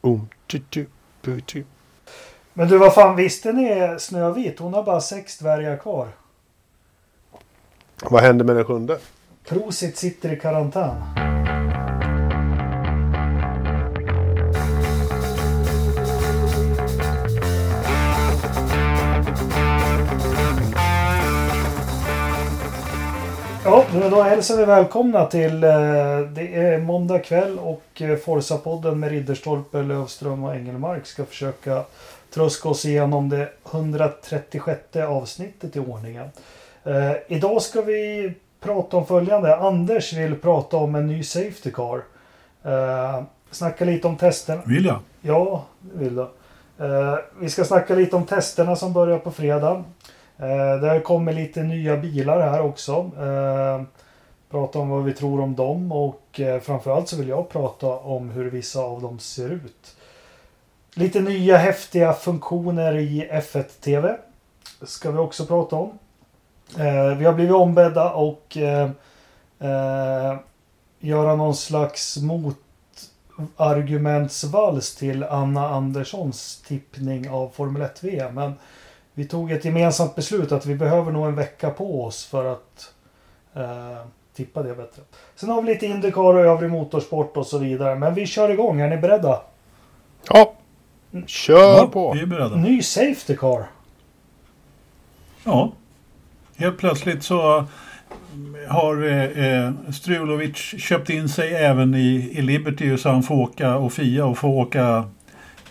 Um, tu, tu, bu, tu. Men du, vad fan visste ni Snövit? Hon har bara sex dvärgar kvar. Vad hände med den sjunde? Prosit sitter i karantän. Ja, men då hälsar vi välkomna till eh, det är måndag kväll och eh, Forza-podden med Ridderstolpe, Lövström och Engelmark ska försöka tröska oss igenom det 136 avsnittet i ordningen. Eh, idag ska vi prata om följande. Anders vill prata om en ny Safety Car. Eh, snacka lite om testerna. Vill jag? Ja, vill du. Eh, vi ska snacka lite om testerna som börjar på fredag. Eh, där kommer lite nya bilar här också. Eh, prata om vad vi tror om dem och eh, framförallt så vill jag prata om hur vissa av dem ser ut. Lite nya häftiga funktioner i F1 TV. Ska vi också prata om. Eh, vi har blivit ombedda och eh, eh, göra någon slags motargumentsvals till Anna Anderssons tippning av Formel 1 VM. Men vi tog ett gemensamt beslut att vi behöver nog en vecka på oss för att eh, tippa det bättre. Sen har vi lite Indycar och övrig motorsport och så vidare. Men vi kör igång. Är ni beredda? Ja, kör Ja, på. vi är beredda. Ny Safety Car. Ja. Helt plötsligt så har eh, eh, Strulovic köpt in sig även i, i Liberty så han får åka och Fia och får åka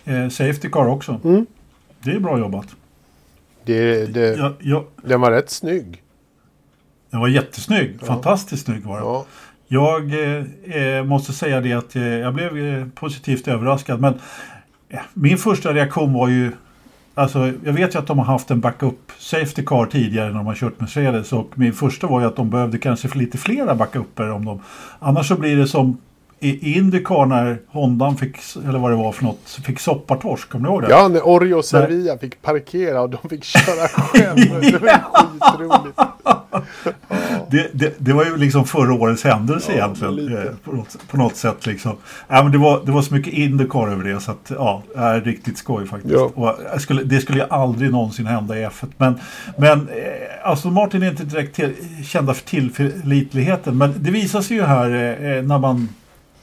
eh, Safety Car också. Mm. Det är bra jobbat. Det, det, Jag, jag, Den var rätt snygg. den var jättesnygg. Ja. Fantastiskt snygg var den. Ja. Jag eh, eh, måste säga det att eh, jag blev eh, positivt överraskad. Men eh, min första reaktion var ju... Alltså, jag vet ju att de har haft en backup safety car tidigare när de har kört Mercedes. Och min första var ju att de behövde kanske lite flera backuper. Om de, annars så blir det som i Indycar när Hondan fick, eller vad det var för något, fick soppatorsk. Kommer ni ihåg det? ja, när Orjo och Servia fick parkera och de fick köra själva. Det var skitroligt. Det, det, det var ju liksom förra årets händelse Ja, egentligen. eh, På något, på något sätt liksom. Ja, men det, var, det var så mycket Indycar över det så att ja, det är riktigt skoj faktiskt. Ja. Och jag skulle, det skulle ju aldrig någonsin hända i F1. Men, men eh, Aston Martin är inte direkt till, kända för tillförlitligheten. Men det visar sig ju här eh, när man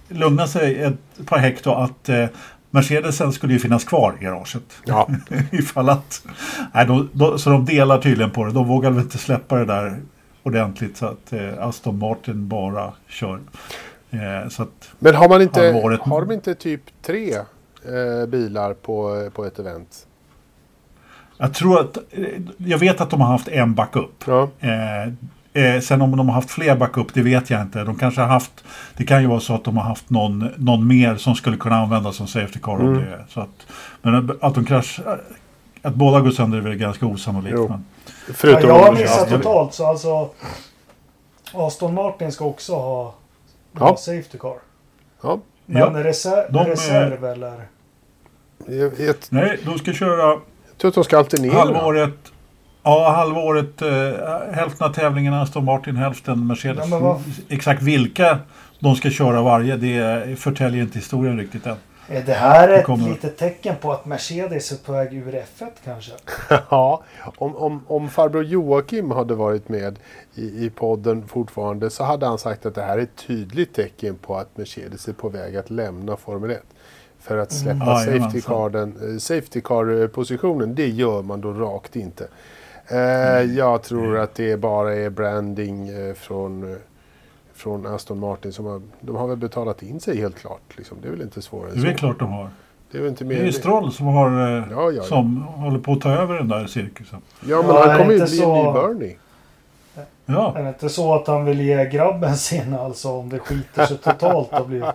lugnar sig ett par hekto att eh, Mercedesen skulle ju finnas kvar i garaget. Ja, Ifall att... Nej, de, de, så de delar tydligen på det. De vågar väl inte släppa det där ordentligt så att eh, Aston Martin bara kör. Eh, så att, men har man inte, Har varit- har de inte typ tre eh, bilar på, på ett event? jag tror att... Eh, jag vet att de har haft en backup. Ja, Eh, sen om de har haft fler backup, det vet jag inte. De kanske har haft... Det kan ju vara så att de har haft någon, någon mer som skulle kunna användas som safety car. Om Mm. det, så att, men att de kraschar... Att båda går sönder är väl ganska osannolikt. Men, Ja, förutom jag har missat Ja. totalt så alltså Aston Martin ska också ha, Ja. Safety Car. Ja, Men Ja. reser- De, eh, reserv eller? jag, jag nej, de ska köra tror att de ska alternera. halvåret. Ja, halvåret. Eh, hälften av tävlingarna Aston Martin, hälften Mercedes. Ja, men vad- Exakt vilka de ska köra varje, det förtäljer inte historien riktigt än. Är det här ett kommer- litet tecken på att Mercedes är på väg ur F1 kanske? Ja, om, om, om farbror Joakim hade varit med i, i podden fortfarande så hade han sagt att det här är ett tydligt tecken på att Mercedes är på väg att lämna Formel 1. För att släppa Mm. safety, car, eh, safety car-positionen, det gör man då rakt inte. Eh, Jag tror att det bara är branding eh, från, eh, från Aston Martin som har, de har väl betalat in sig helt klart. Liksom. Det är väl inte svårare Det än är väl så. klart de har. Det är väl inte Det är mer. ju Stroll som, har, Ja, ja, ja. som håller på att ta över den där cirkusen. Ja, men han kommer ju inte bli en ny så- Bernie. Ja, Är det inte så att han vill ge grabben sin alltså om det skiter sig totalt och blir...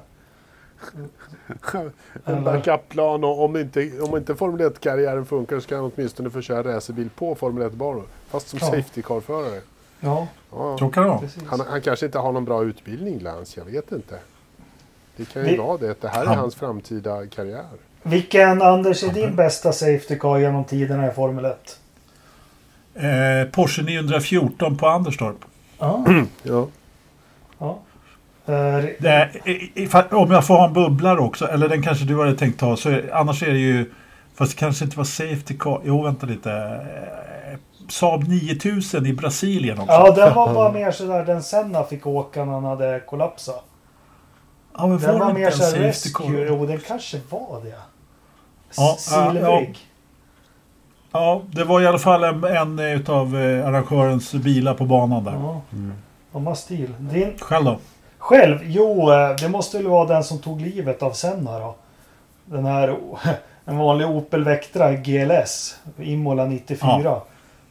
En backup-plan och om inte, om inte Formel 1-karriären funkar så kan han åtminstone få köra racerbil på Formel 1-banor. Fast som Ja. safety car-förare. Ja, Ja. så kan det vara. Han, han kanske inte har någon bra utbildning, Lance. Jag vet inte. Det kan ju Vi- vara det. Det här är Han- hans framtida karriär. Vilken, Anders, är din bästa Safety Car genom tiderna i Formel 1? Eh, Porsche 914 på Anderstorp. Ja, Ja. ja. Det, om jag får ha en bubblare också, eller den kanske du hade tänkt ta, så är, annars är det ju... Fast det kanske inte var Safety Car. Jo, vänta lite. Eh, Saab 9000 i Brasilien också. ja, den var bara mer sådär den Senna fick åka när han hade kollapsat. ja men Den var var mer såhär Safety Car? rescue. Jo, den kanske var det. Ja, Silvrig. Ja, det var i alla fall en, en utav eh, arrangörens bilar på banan där. Ja. De har stil. Din, Själv då? Själv? Jo, eh, det måste väl vara den som tog livet av Senna då. Den här en vanlig Opel Vectra GLS. Imola 94.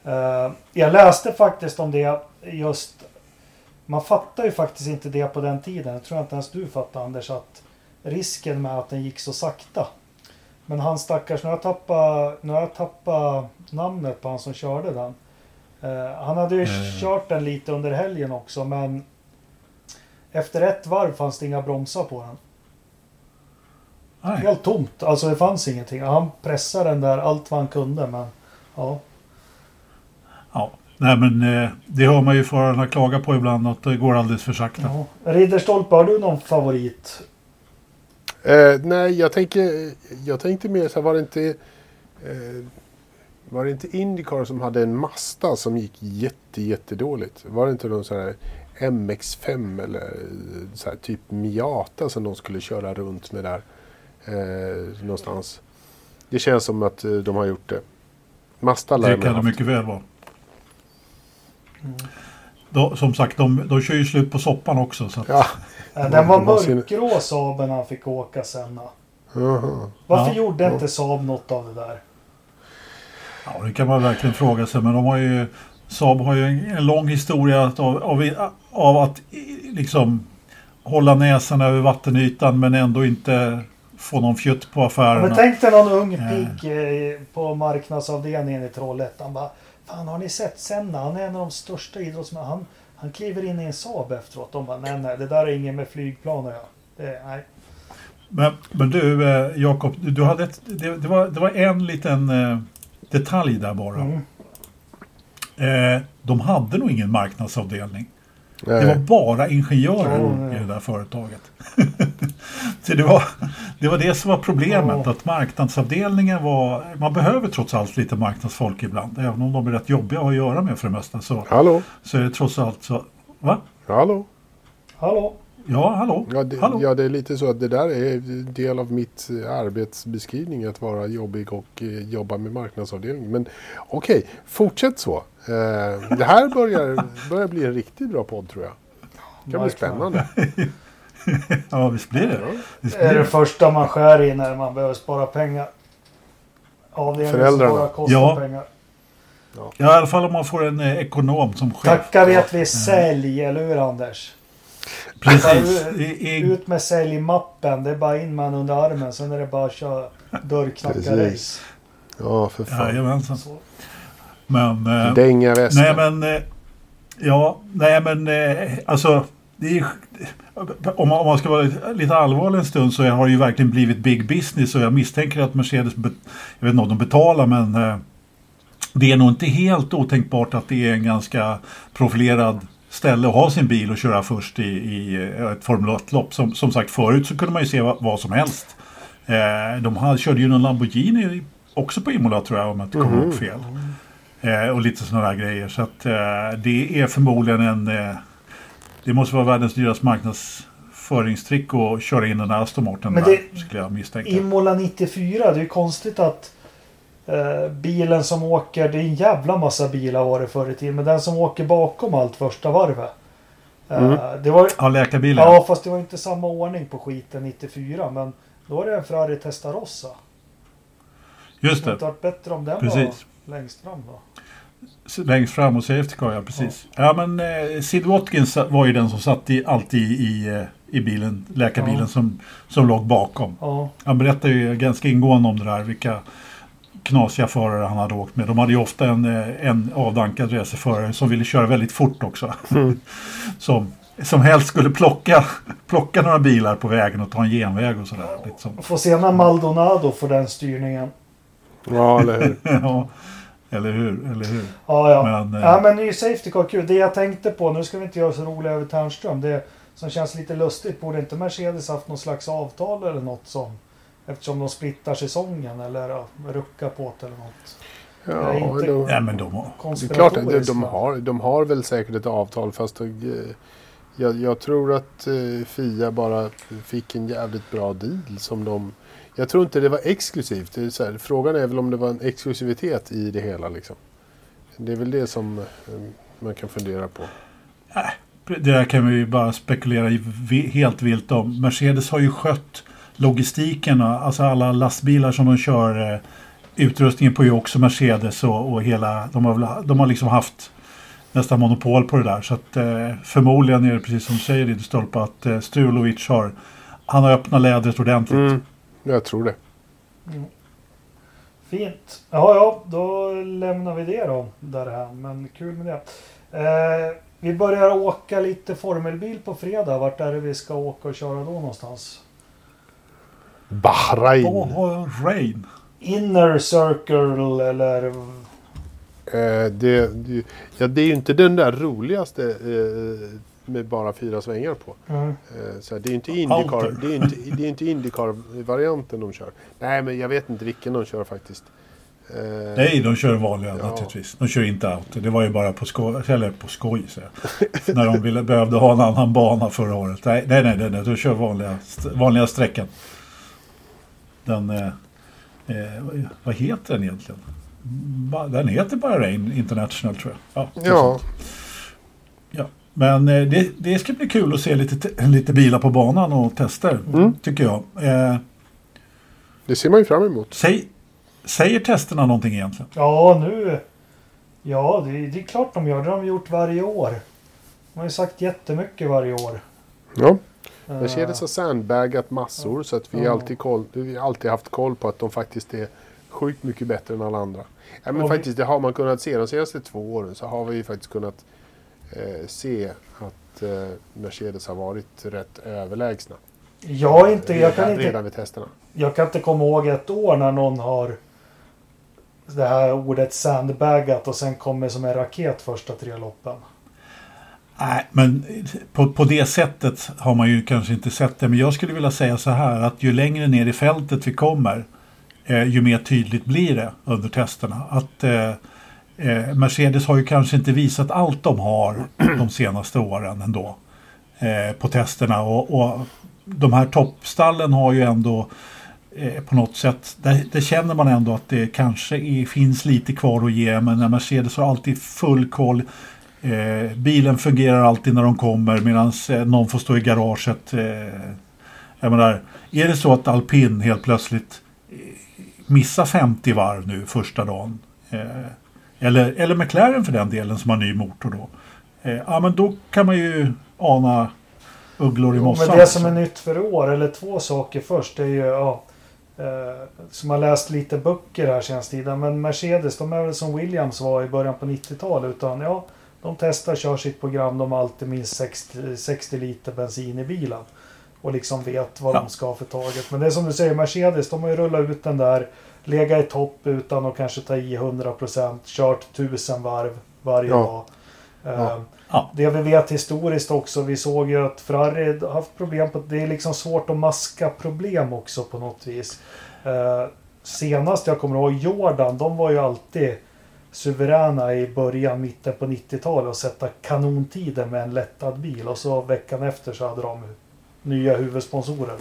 Eh, Jag läste faktiskt om det just. Man fattar ju faktiskt inte det på den tiden. Jag tror inte ens du fattar Anders. Att risken med att den gick så sakta. Men han stackars, nu har jag tappat, nu har jag tappat namnet på han som körde den. Eh, han hade ju Eh. kört den lite under helgen också men efter ett varv fanns det inga bromsar på den. Nej. Helt tomt. Alltså det fanns ingenting. Han pressade den där allt vad han kunde men ja. Ja. Nej men eh, det hör man ju förarna klaga på ibland att det går alldeles för sakta. ja. Ridderstolpe, har du någon favorit? Eh, nej, jag, tänker, jag tänkte mer så här, var det inte... Eh, var det inte Indycar som hade en Mazda som gick jätte, jättedåligt? Var det inte någon sån här MX5 eller eh, så här, typ Miata som de skulle köra runt med där eh, någonstans? Det känns som att eh, de har gjort det. Mazda Det kan det mycket väl vara. Då, som sagt, de, de kör ju slut på soppan också. Så att, Ja, Den var mörkgrå Saaben han fick åka sen. Varför Ja. gjorde inte Saab något av det där? ja, det kan man verkligen fråga sig. Men de har ju, Saab har ju en, en lång historia av, av, av att liksom hålla näsan över vattenytan men ändå inte få någon fjutt på Ja, affärerna. men tänk dig någon ung Eh. pigg eh, på marknadsavdelningen i Trollhättan. Bara, Fan har ni sett Senna? Han är en av de största idrottsmännen. Han, han kliver in i en Saab efteråt. De bara nej nej det där är inget med flygplan göra. Det, nej. Men, men du eh, Jakob, du, hade ett, det, det, var, det var en liten detalj där bara. Mm. Eh, de hade nog ingen marknadsavdelning. Det var Nej. bara ingenjörer Ja, i ja. det där företaget. Så det var, det var det som var problemet. Ja. Att marknadsavdelningen var... Man behöver trots allt lite marknadsfolk ibland. Även om de är rätt jobbiga att göra med för det mesta. Så, Hallå? så är det trots allt så... Va? Hallå? Hallå? Ja, hallå? Ja det, hallå? ja, det är lite så att det där är del av mitt eh, arbetsbeskrivning att vara jobbig och eh, jobba med marknadsavdelning. Men okej, fortsätt så. Eh, det här börjar, börjar bli en riktigt bra podd tror jag. Det kan bli spännande. Ja, visst blir det. Ja. visst Det är blir det första man skär i när man behöver spara pengar. Avdelningen som Föräldrarna. bara kostar Ja. pengar. Ja, I alla fall om man får en eh, ekonom som chef. Tacka vet vi sälj, eller hur Anders? Precis. I, Ut med säljmappen. Det är bara in man under armen. Sen är det bara att köra dörrknacka-race. Precis. Ja, för fan. jajamensan. Så. Men... eh, Dänga västen. Nej men... eh, Ja, nej men eh, alltså... Det är, om, man, om man ska vara lite, lite allvarlig en stund så har det ju verkligen blivit big business och jag misstänker att Mercedes, bet, jag vet inte om de betalar men eh, det är nog inte helt otänkbart att det är en ganska profilerad ställe att ha sin bil och köra först i, i eh, ett Formel 1-lopp. Som, som sagt förut så kunde man ju se vad, vad som helst. Eh, de hade, körde ju någon Lamborghini också på Imola tror jag om jag inte kommer ihåg fel. Eh, och lite sådana där grejer. Så att eh, det är förmodligen en... Eh, det måste vara världens dyraste marknadsföringstrick att köra in en Aston Martin Men där, det- skulle jag misstänka. Imola 94. Det är ju konstigt att bilen som åker. Det är en jävla massa bilar var det förr i tiden. Men den som åker bakom allt första varvet. Eh, Mm. Det var Ja, läkarbilen. Ja, fast det var inte samma ordning på skiten 94. Men då var det en Ferrari Testarossa. Just Det det. inte varit bättre om den Precis. var längst fram då. Längst fram och safety car, ja precis. Ja, men eh, Sid Watkins var ju den som satt i, alltid i, eh, i bilen, läkarbilen Ja. som, som låg bakom. Ja, Han berättade ju ganska ingående om det där, vilka knasiga förare han hade åkt med. De hade ju ofta en, eh, en avdankad racerförare som ville köra väldigt fort också. som, som helst skulle plocka, plocka några bilar på vägen och ta en genväg och sådär. Lite som, får se när Maldonado får den styrningen. Ja, eller hur? ja, eller hur, eller hur. Ja, ja. Men, eh, ja, men ny Safety Car kul. Det jag tänkte på, nu ska vi inte göra så roliga över Ternström. Det som känns lite lustigt. Borde inte Mercedes haft någon slags avtal eller något som eftersom de splittar säsongen eller ja, ruckar på det eller något. Ja, inte- de, Ja, men de har... det är klart att de, de, har, de har väl säkert ett avtal fast jag, jag tror att eh, Fia bara fick en jävligt bra deal som de... Jag tror inte det var exklusivt. Det är så här, frågan är väl om det var en exklusivitet i det hela. Liksom. Det är väl det som eh, man kan fundera på. Det där kan vi ju bara spekulera i helt vilt om. Mercedes har ju skött logistiken, alltså alla lastbilar som de kör. eh, Utrustningen på ju också Mercedes och, och hela, de har, de har liksom haft nästan monopol på det där. Så att eh, förmodligen är det precis som du säger Ridderstolpe att eh, Strulovic har, han har öppnat lädret ordentligt. Mm, jag tror det. Mm. Fint. Ja, ja, då lämnar vi det då där Men kul med det. Eh, vi börjar åka lite formelbil på fredag. Vart är det vi ska åka och köra då någonstans? Bahrain. Bahrain. Inner Circle eller... Eh, det, det, ja, det är ju inte den där roligaste eh, med bara fyra svängar på. Mm. Eh, så det är ju inte Indycar, det är inte, det är inte Indycar-varianten de kör. Nej, men jag vet inte vilken de kör faktiskt. Eh, Nej, de kör vanliga Ja. naturligtvis. De kör inte out. Det var ju bara på skoj, eller på skoj säger jag. När de ville, behövde ha en annan bana förra året. Nej, nej, nej, nej, de kör vanliga, vanliga sträckan. Den, eh, eh, vad heter den egentligen? Den heter bara Rain International tror jag. Ja, Ja, ja. Men eh, det, det ska bli kul att se lite, te- lite bilar på banan och tester, Mm. tycker jag. Eh, det ser man ju fram emot. säg, säger testerna någonting egentligen? Ja, nu... Ja, det, det är klart de gör. Det har de gjort varje år. De har ju sagt jättemycket varje år. Ja, Mercedes har sandbagat massor så att vi, Ja. alltid koll, vi har alltid haft koll på att de faktiskt är sjukt mycket bättre än alla andra. Ja, men Och faktiskt, det har man kunnat se de senaste två åren så har vi ju faktiskt kunnat eh, se att eh, Mercedes har varit rätt överlägsna. Jag, inte, jag, kan redan, inte, redan vid testerna. jag kan inte komma ihåg ett år när någon har det här ordet sandbagat och sen kommer som en raket första tre loppen. Nej, men på, på det sättet har man ju kanske inte sett det. Men jag skulle vilja säga så här att ju längre ner i fältet vi kommer eh, ju mer tydligt blir det under testerna. Att eh, eh, Mercedes har ju kanske inte visat allt de har de senaste åren ändå eh, på testerna. Och, och de här toppstallen har ju ändå eh, på något sätt, där, där känner man ändå att det kanske är, finns lite kvar att ge. Men när Mercedes har alltid full koll. Eh, bilen fungerar alltid när de kommer medan eh, någon får stå i garaget. Eh, jag menar, är det så att alpin helt plötsligt eh, missar 50 varv nu första dagen. Eh, eller, eller McLaren för den delen som har ny motor då. Eh, ja men då kan man ju ana ugglor i mossan. Men det som är nytt för år, eller två saker först, det är ju ja, som har läst lite böcker här senaste tiden. Men Mercedes, de är väl som Williams var i början på 90-talet. Utan ja, de testar, kör sitt program, de har alltid minst 60, 60 liter bensin i bilen. Och liksom vet vad Ja. de ska för taget. Men det är som du säger, Mercedes, de har ju rullat ut den där, legat i topp utan att kanske ta i 100%, kört 1000 varv varje Ja. dag. Ja. Eh, Ja. det vi vet historiskt också, vi såg ju att Ferrari har haft problem på det är liksom svårt att maska problem också på något vis. Eh, senast jag kommer ihåg Jordan, de var ju alltid suveräna i början, mitten på 90-talet och sätta kanontider med en lättad bil och så veckan efter så hade de nya huvudsponsorer.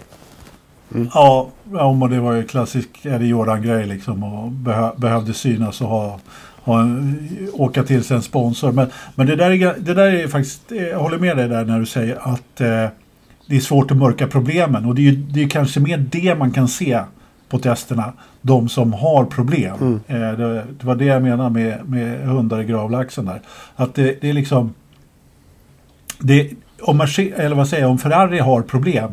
Ja, ja men det var ju klassisk Eddie Jordan-grej liksom. Och behö, behövde synas och ha, ha en, åka till sig en sponsor. Men, men det, där är, det där är faktiskt, jag håller med dig där när du säger att eh, det är svårt att mörka problemen. Och det är ju det är kanske mer det man kan se på testerna. De som har problem. Mm. Eh, det, det var det jag menar med, med hundar i gravlaxen där. Att det, det är liksom... Det, om, Merce- eller vad säger om Ferrari har problem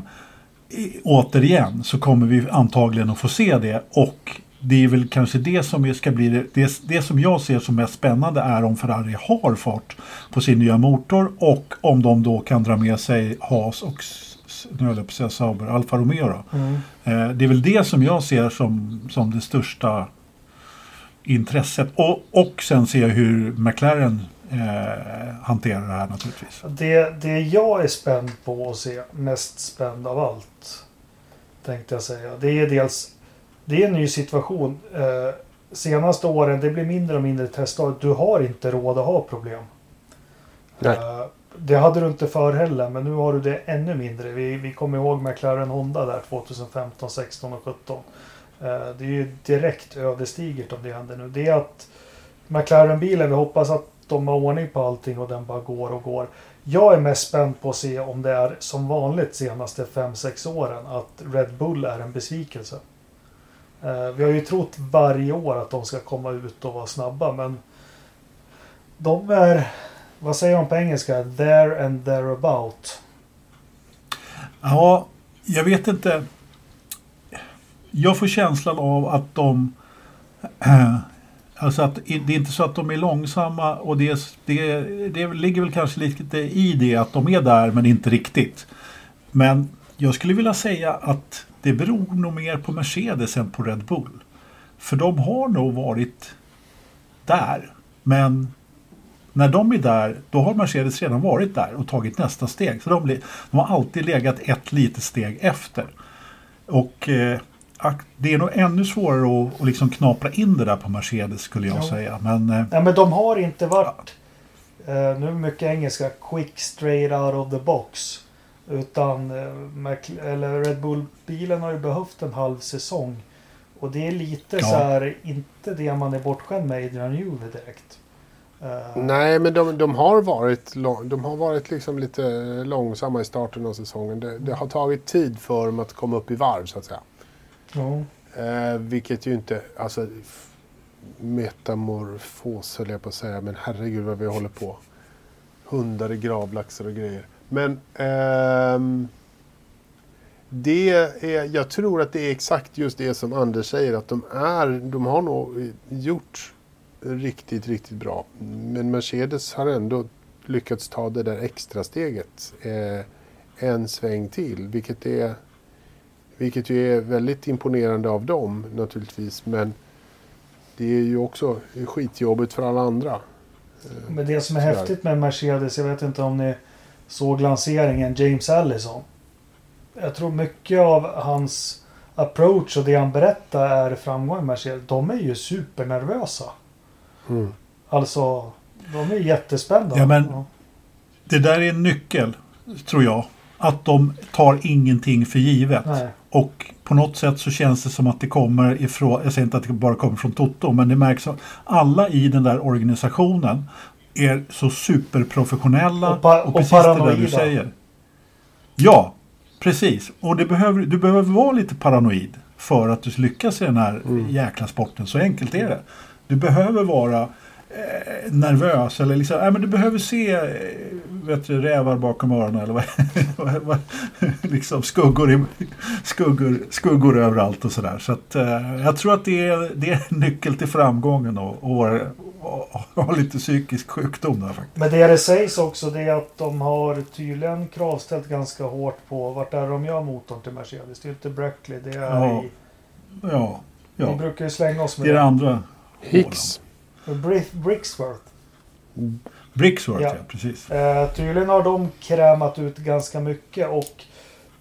i- återigen så kommer vi antagligen att få se det och det är väl kanske det som ska bli det, det, det som jag ser som mest spännande är om Ferrari har fart på sin nya motor och om de då kan dra med sig Haas och nu höll jag på att säga Sauber, Alfa Romeo då. Eh, Det är väl det som jag ser som, som det största intresset. Och, och sen ser jag hur McLaren eh, hanterar det här naturligtvis. Det, det jag är spänd på att se, mest spänd av allt, tänkte jag säga. Det är dels, det är en ny situation. Eh, senaste åren, det blir mindre och mindre testdagar. Du har inte råd att ha problem. Nej. Eh, det hade du inte förr heller, men nu har du det ännu mindre. Vi, vi kommer ihåg McLaren Honda där 2015, 16 och 17. Eh, det är ju direkt ödesdigert om det händer nu. Det är att McLaren-bilen, vi hoppas att de har ordning på allting och den bara går och går. Jag är mest spänd på att se om det är som vanligt senaste 5-6 åren att Red Bull är en besvikelse. Eh, vi har ju trott varje år att de ska komma ut och vara snabba men de är, vad säger de på engelska? There and thereabout. Ja, jag vet inte. Jag får känslan av att de... Alltså att det är inte så att de är långsamma och det, det, det ligger väl kanske lite i det att de är där men inte riktigt. Men jag skulle vilja säga att det beror nog mer på Mercedes än på Red Bull. För de har nog varit där. Men när de är där, då har Mercedes redan varit där och tagit nästa steg. Så de, de har alltid legat ett litet steg efter. Och eh, det är nog ännu svårare att, att liksom knapra in det där på Mercedes skulle jag Ja. säga. Men eh, Nej men de har inte varit, eh, nu är det mycket engelska, quick straight out of the box. Utan eh, eller Red Bull-bilen har ju behövt en halv säsong. Och det är lite Ja. så här, inte det man är bortskämd med Adrian Newey direkt. Eh, Nej, men de, de har varit, lång, de har varit liksom lite långsamma i starten av säsongen. Det, det har tagit tid för dem att komma upp i varv så att säga. ja. Eh, vilket ju inte, alltså metamorfos höll jag på att säga, men herregud vad vi håller på. Hundar i gravlaxar och grejer. Men ehm, det är, jag tror att det är exakt just det som Anders säger, att de är, de har nog gjort riktigt, riktigt bra. Men Mercedes har ändå lyckats ta det där extra steget eh, en sväng till, vilket är vilket ju är väldigt imponerande av dem naturligtvis. Men det är ju också skitjobbigt för alla andra. Men det som är Tyvärr. häftigt med Mercedes, jag vet inte om ni såg lanseringen, James Allison. Jag tror mycket av hans approach och det han berättar är framgång i Mercedes. De är ju supernervösa. Mm. Alltså, de är jättespända. Ja, men- det där är en nyckel, tror jag. Att de tar ingenting för givet. Nej. Och på något sätt så känns det som att det kommer ifrån, jag säger inte att det bara kommer från Toto, men det märks att alla i den där organisationen är så superprofessionella Och och, pa- och precis det där paranoida. du säger. Ja, precis. Och det behöver, du behöver vara lite paranoid för att du lyckas i den här jäkla sporten. Så enkelt är det. Du behöver vara eh, nervös eller liksom, nej, men du behöver se eh, vet du, rävar bakom öronen eller vad, liksom skuggor, i, skuggor, skuggor överallt och sådär. Så att, eh, jag tror att det är, det är en nyckel till framgången och, och, och, ha lite psykisk sjukdom där faktiskt. Men det det sägs också det är att de har tydligen kravställt ganska hårt på vart är de gör motorn till Mercedes. Det är inte Brackley, det är Ja. i... Ja, Vi ja. brukar ju slänga oss med det är det andra. Hicks. Bri- Brixworth. Brixworth, ja. Ja. precis. Eh, tydligen har de krämat ut ganska mycket och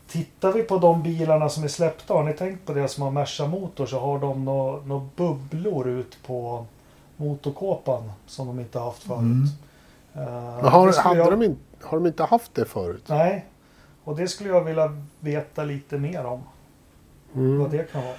tittar vi på de bilarna som är släppta, har ni tänkt på det som har Merca-motor så har de några nå bubblor ut på motorkåpan som de inte haft förut. Mm. Eh, Men har, hade jag, de in, har de inte haft det förut? Nej, och det skulle jag vilja veta lite mer om. Vad Mm. det kan vara.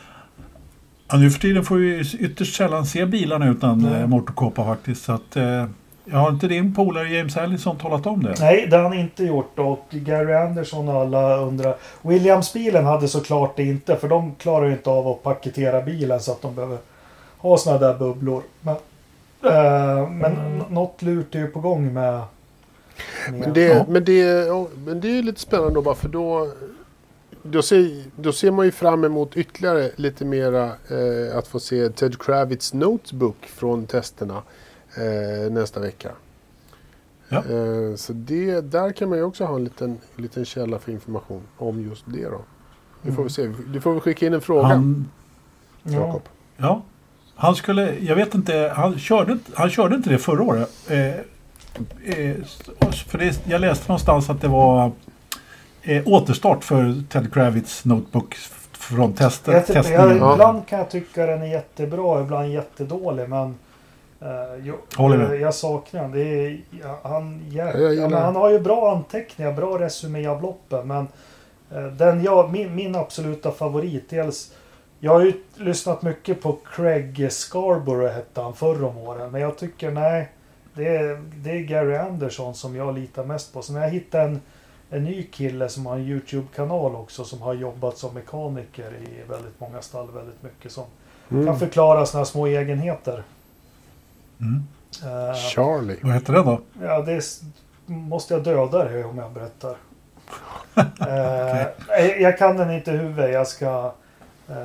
Ja, nu för tiden får vi ytterst sällan se bilarna utan eh, motorkåpa faktiskt. Så att, eh, jag har inte din polare James Allison talat om det? Nej, det har han inte gjort och Gary Anderson och alla undrar. Williams-bilen hade såklart det inte för de klarar ju inte av att paketera bilen så att de behöver ha såna där bubblor. Men, eh, men n- något lurt är ju på gång med... med Men, det, Ja. men, det, ja, men det är lite spännande då bara för då, då, ser, då ser man ju fram emot ytterligare lite mera eh, att få se Ted Kravitz Notebook från testerna eh, nästa vecka. Ja. Eh, så det, där kan man ju också ha en liten, liten källa för information om just det då. Det får vi se. Du får väl skicka in en fråga, Han, ja. Ja, han skulle, jag vet inte, han körde, han körde inte det förra året. Eh, eh, för det, jag läste någonstans att det var eh, återstart för Ted Kravitz Notebook från tester, Jag, jag, testningen. Ja. ibland kan jag tycka den är jättebra, ibland jättedålig. Men eh, med. eh, jag saknar den. Det är, han, ja, Jag ja, han har ju bra anteckningar, bra resumé av loppen. Men eh, den jag, min, min absoluta favorit, dels jag har ju lyssnat mycket på Craig Scarborough hette han förr om åren. Men jag tycker nej, det är, det är Gary Anderson som jag litar mest på. Så när jag hittar en, en ny kille som har en YouTube-kanal också som har jobbat som mekaniker i väldigt många stall väldigt mycket som Mm. kan förklara sådana små egenheter. Mm. Eh, Charlie. Vad heter den då? ja, det är, måste jag döda dig om jag berättar. Eh, jag- Jag kan den inte i huvudet. Jag ska... eh,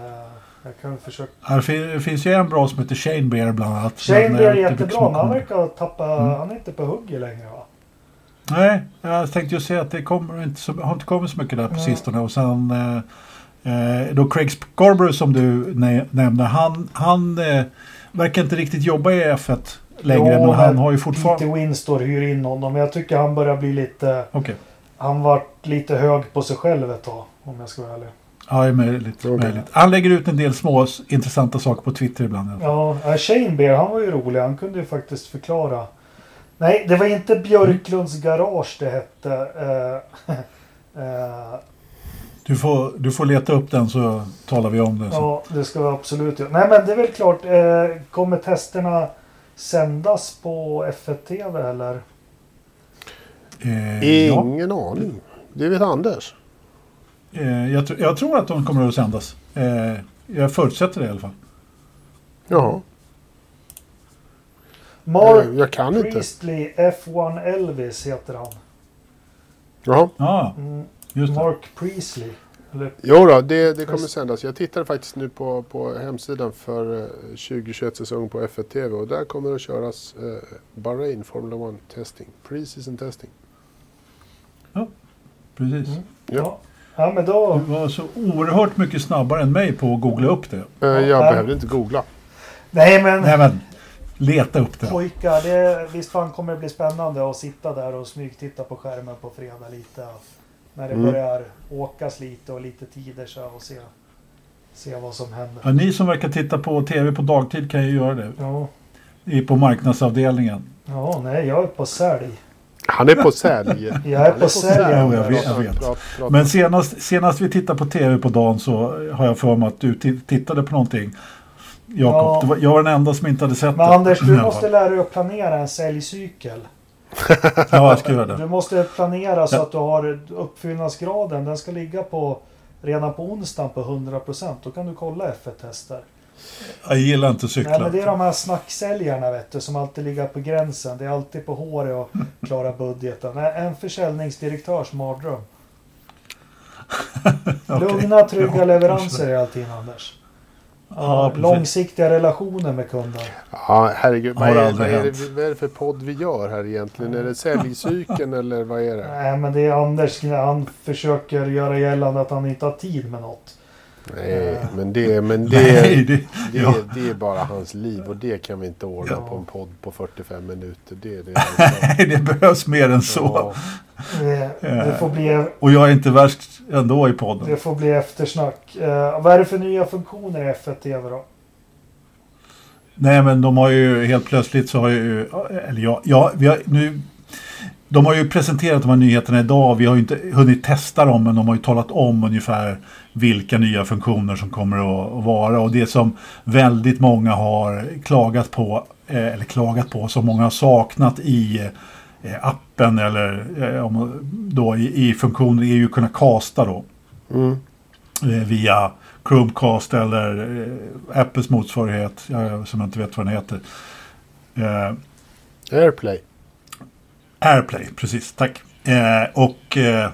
jag kan försöka. Det finns ju en bra som heter Shane Bear bland annat. Shane eh, det jättebra, men han verkar tappa... Mm. Han är inte på hugget längre va? Nej, jag tänkte ju säga att det kommer inte så, har inte kommit så mycket där på sistone. Och sen eh, eh, då Craig Scarborough som du nä- nämnde, han, han eh, verkar inte riktigt jobba i F1 längre. Jo, men han har ju fortfarande... Lite Winstor hyr in honom. Men jag tycker han börjar bli lite... Okej, Han var lite hög på sig själv ett tag. Om jag ska vara ärlig. ja det är möjligt, Okej. möjligt. Han lägger ut en del små intressanta saker på Twitter ibland. Ja, eh, Shane Bear, han var ju rolig. Han kunde ju faktiskt förklara. Nej, det var inte Björklunds garage det hette. Eh, eh, Du, får, du får leta upp den så talar vi om det. Så. ja, det ska vi absolut göra. Nej, men det är väl klart. Eh, kommer testerna sändas på F1 TV eller? Eh, ja, Ingen aning. Det vet Anders. eh, jag, jag tror att de kommer att sändas. Eh, jag förutsätter det i alla fall. Jaha. Mark Jag kan inte. Priestley F1 Elvis heter han. Jaha. Ja, Mm, just det. Mark Priestley. Eller, Jo då, det, det kommer sändas. Jag tittade faktiskt nu på, på hemsidan för eh, 2021-säsongen på F1 TV och där kommer det att köras eh, Bahrain Formula 1 testing. Pre-season testing. Precis. Mm. Ja. ja. ja, men då... Du var så oerhört mycket snabbare än mig på att googla upp det. Eh, Ja, jag nej. behövde inte googla. Nej, men... Nej men, leta upp det. Pojkar, det, visst fan kommer det bli spännande att sitta där och smygtitta på skärmen på fredag lite. När det Mm. börjar åkas lite och lite tider så och se, se vad som händer. Ja, ni som verkar titta på TV på dagtid kan ju göra det. Ja, I- På marknadsavdelningen. ja nej jag är på sälj. Han är på sälj. Jag är på sälj. Ja, jag vet, jag vet. Men senast, senast vi tittade på TV på dagen så har jag för mig att du ti- tittade på någonting. Jakob, Ja. jag var den enda som inte hade sett Men det. Anders, du måste lära dig att planera en säljcykel. Ja, jag ska göra Du det. måste planera så Ja. att du har uppfyllnadsgraden. Den ska ligga på redan på onsdagen på 100%. Då kan du kolla F1-tester. Jag gillar inte Nej, cykla. men det är de här snacksäljarna vet du, som alltid ligger på gränsen. Det är alltid på håret att klara budgeten. Nej, En försäljningsdirektörs mardröm. Okej. Lugna, trygga leveranser är alltid Anders. Ja. Långsiktiga relationer med kunden. Ja, herregud. Vad är, vad, är det, vad är det för podd vi gör här egentligen? Är det säljcykeln eller vad är det? Nej, men det är Anders. Han försöker göra gällande att han inte har tid med något. Nej, men det, men Nej, det, det, det, ja. det är bara hans liv och det kan vi inte ordna Ja. på en podd på 45 minuter. Det, det, Nej, det behövs mer än så. Ja. Det, det, får, bli, Och jag är inte värst ändå i podden. det får bli eftersnack. Eh, vad är det för nya funktioner i F1 TV då? Nej men de har ju helt plötsligt så har ju, eller ja, ja vi har nu de har ju presenterat de här nyheterna idag. Vi har ju inte hunnit testa dem men de har ju talat om ungefär vilka nya funktioner som kommer att, vara. Och det som väldigt många har klagat på, eh, eller klagat på, som många har saknat i eh, appen eller eh, då i, i funktioner är ju att kunna casta då Mm. via Chromecast eller Apples motsvarighet som jag inte vet vad den heter. Airplay. Airplay, precis, tack. Eh, och eh,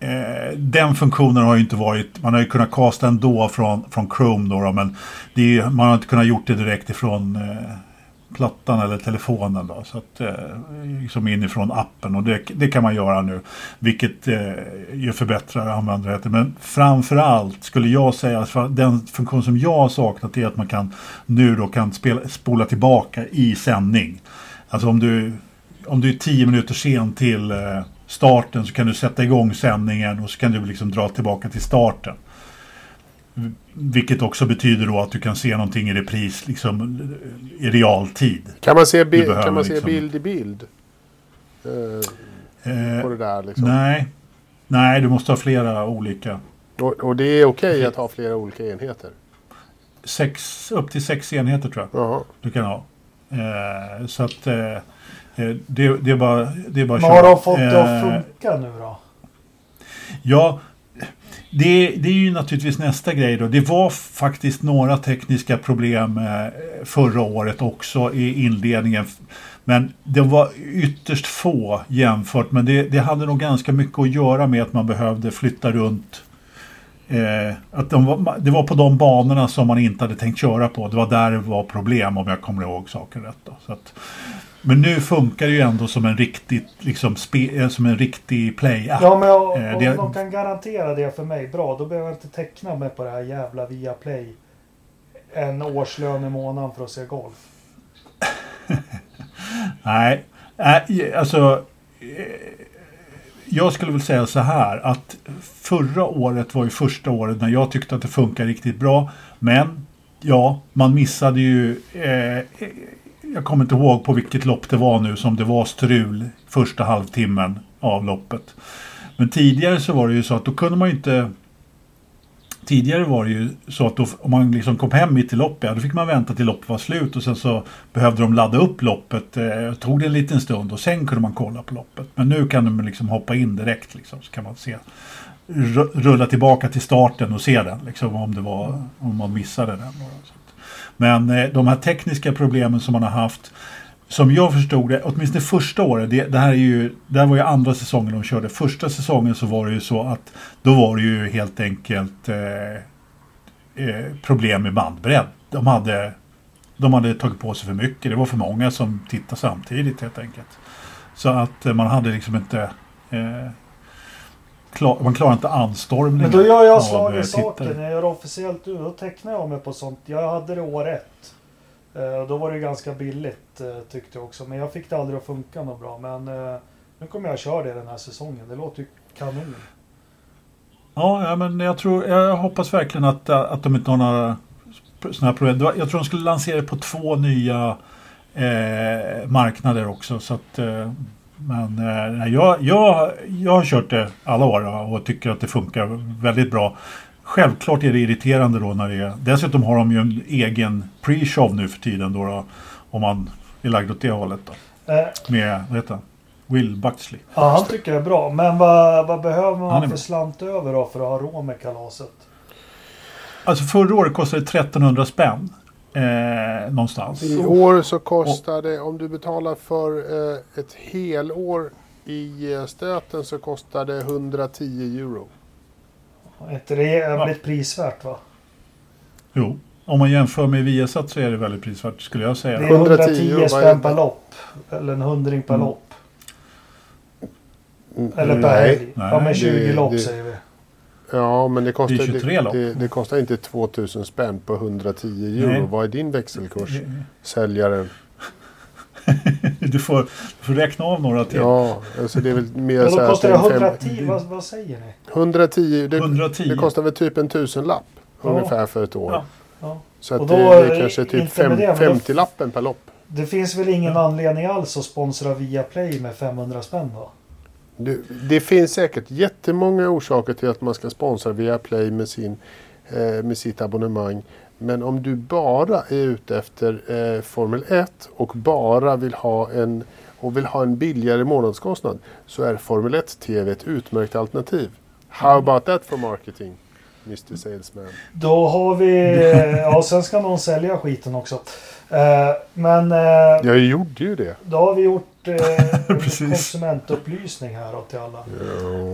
eh, den funktionen har ju inte varit, man har ju kunnat casta ändå från, från Chrome då, då men det är, ju- man har inte kunnat gjort det direkt ifrån eh, plattan eller telefonen då, så att eh, liksom inifrån appen och det, det kan man göra nu, vilket eh, ju förbättrar användarheten. Men framför allt skulle jag säga att den funktion som jag har saknat är att man kan nu då kan spela, spola tillbaka i sändning. Alltså om du om du är tio minuter sen till eh, starten så kan du sätta igång sändningen och så kan du liksom dra tillbaka till starten. Vilket också betyder då att du kan se någonting i repris liksom, i realtid. Kan man se, bi- kan man se liksom- bild i bild? Eh, Eh, på det där liksom. nej. nej, du måste ha flera olika. Och, och det är okej att ha flera olika enheter? Sex, upp till sex enheter tror jag Jaha. du kan ha. Eh, så att eh, eh, det, det är bara, det är bara Men har de fått det att Eh, funka nu då? Ja, det, det är ju naturligtvis nästa grej då. Det var faktiskt några tekniska problem eh, förra året också i inledningen. Men det var ytterst få jämfört. Men det, det hade nog ganska mycket att göra med att man behövde flytta runt. Eh, att de var, det var på de banorna som man inte hade tänkt köra på. Det var där det var problem om jag kommer ihåg saken rätt. Då. Så att, men nu funkar det ju ändå som en riktig, liksom, spe, eh, som en riktig play-app. Ja, men om, Eh, om det- de kan garantera det för mig, bra. Då behöver jag inte teckna mig på det här jävla Viaplay. En årslön i månaden för att se golf. Nej, nej, alltså. eh, Jag skulle väl säga så här att förra året var ju första året när jag tyckte att det funkar riktigt bra. Men ja, man missade ju. Eh, jag kommer inte ihåg på vilket lopp det var nu som det var strul första halvtimmen av loppet. Men tidigare så var det ju så att då kunde man ju inte Tidigare var det ju så att då, om man liksom kom hem mitt i loppet, ja, då fick man vänta till loppet var slut och sen så behövde de ladda upp loppet. Eh, tog det en liten stund och sen kunde man kolla på loppet. Men nu kan de liksom hoppa in direkt liksom, så kan man se. Rulla tillbaka till starten och se den liksom, om, det var, om man missade den. då. Så men eh, de här tekniska problemen som man har haft som jag förstod det, åtminstone första året, det, det här är ju, det här var ju andra säsongen de körde. Första säsongen så var det ju så att då var det ju helt enkelt eh, eh, problem med bandbredd. De hade, de hade tagit på sig för mycket. Det var för många som tittade samtidigt helt enkelt. Så att eh, man hade liksom inte eh, klar, man klarade inte anstormningen. Men då gör jag slag eh, i saken. När jag gör officiellt då tecknar jag mig på sånt. Jag hade det år ett. Eh, Då var det ganska billigt eh, tyckte jag också. Men jag fick det aldrig att funka något bra. Men nu kommer jag köra det den här säsongen. Det låter ju kanon. Ja, ja, men jag, tror, jag hoppas verkligen att, att de inte har några sådana här problem. Jag tror de skulle lansera det på två nya eh, marknader också. Så att, eh, men eh, jag, jag, jag har kört det alla år och tycker att det funkar väldigt bra. Självklart är det irriterande då när det är... Dessutom har de ju en egen pre-show nu för tiden då, då om man är lagd åt det hållet. Då, Eh, med, vad heter han? Will Buxley. Ja, han tycker det är bra. Men vad, vad behöver man för bra. slant över då för att ha råd med kalaset? Alltså förra året kostade det 1300 spänn. Eh, någonstans. I år så kostar det, om du betalar för eh, ett helår i eh, stöten så kostar det 110 euro. Det jävligt prisvärt va? Jo, om man jämför med Viasat så är det väldigt prisvärt skulle jag Det säga. är 110 110 vad är spänn det? per lopp. Eller en hundring per Mm. lopp. Mm, Eller per nej. helg. Ja Nej, men 20 det- lopp det- säger vi. Ja, men det kostar, Det är 23 lopp. det, det kostar inte 2000 spänn på 110 euro. Nej. Vad är din växelkurs? Säljaren. Du får, du får räkna av några till. Ja, alltså det är väl mer så då här kostar det det är en fem- 110. Vad, vad säger ni? 110. Det, 110. det kostar väl typ en tusenlapp Ja. ungefär för ett år. Ja. Ja. Så att det, då, det är kanske typ inte med fem, det, men då- 50 lappen per lopp. Det finns väl ingen anledning alls att sponsra Viaplay med 500 spänn va? Det, det finns säkert jättemånga orsaker till att man ska sponsra Viaplay med, sin, eh, med sitt abonnemang. Men om du bara är ute efter eh, Formel 1 och bara vill ha en och vill ha en billigare månadskostnad så är Formel 1 TV ett utmärkt alternativ. How about that for marketing, Mr Salesman? Då har vi... Ja, sen ska någon sälja skiten också. Eh, Men eh, Jag gjorde ju det. då har vi gjort eh, konsumentupplysning här då till alla.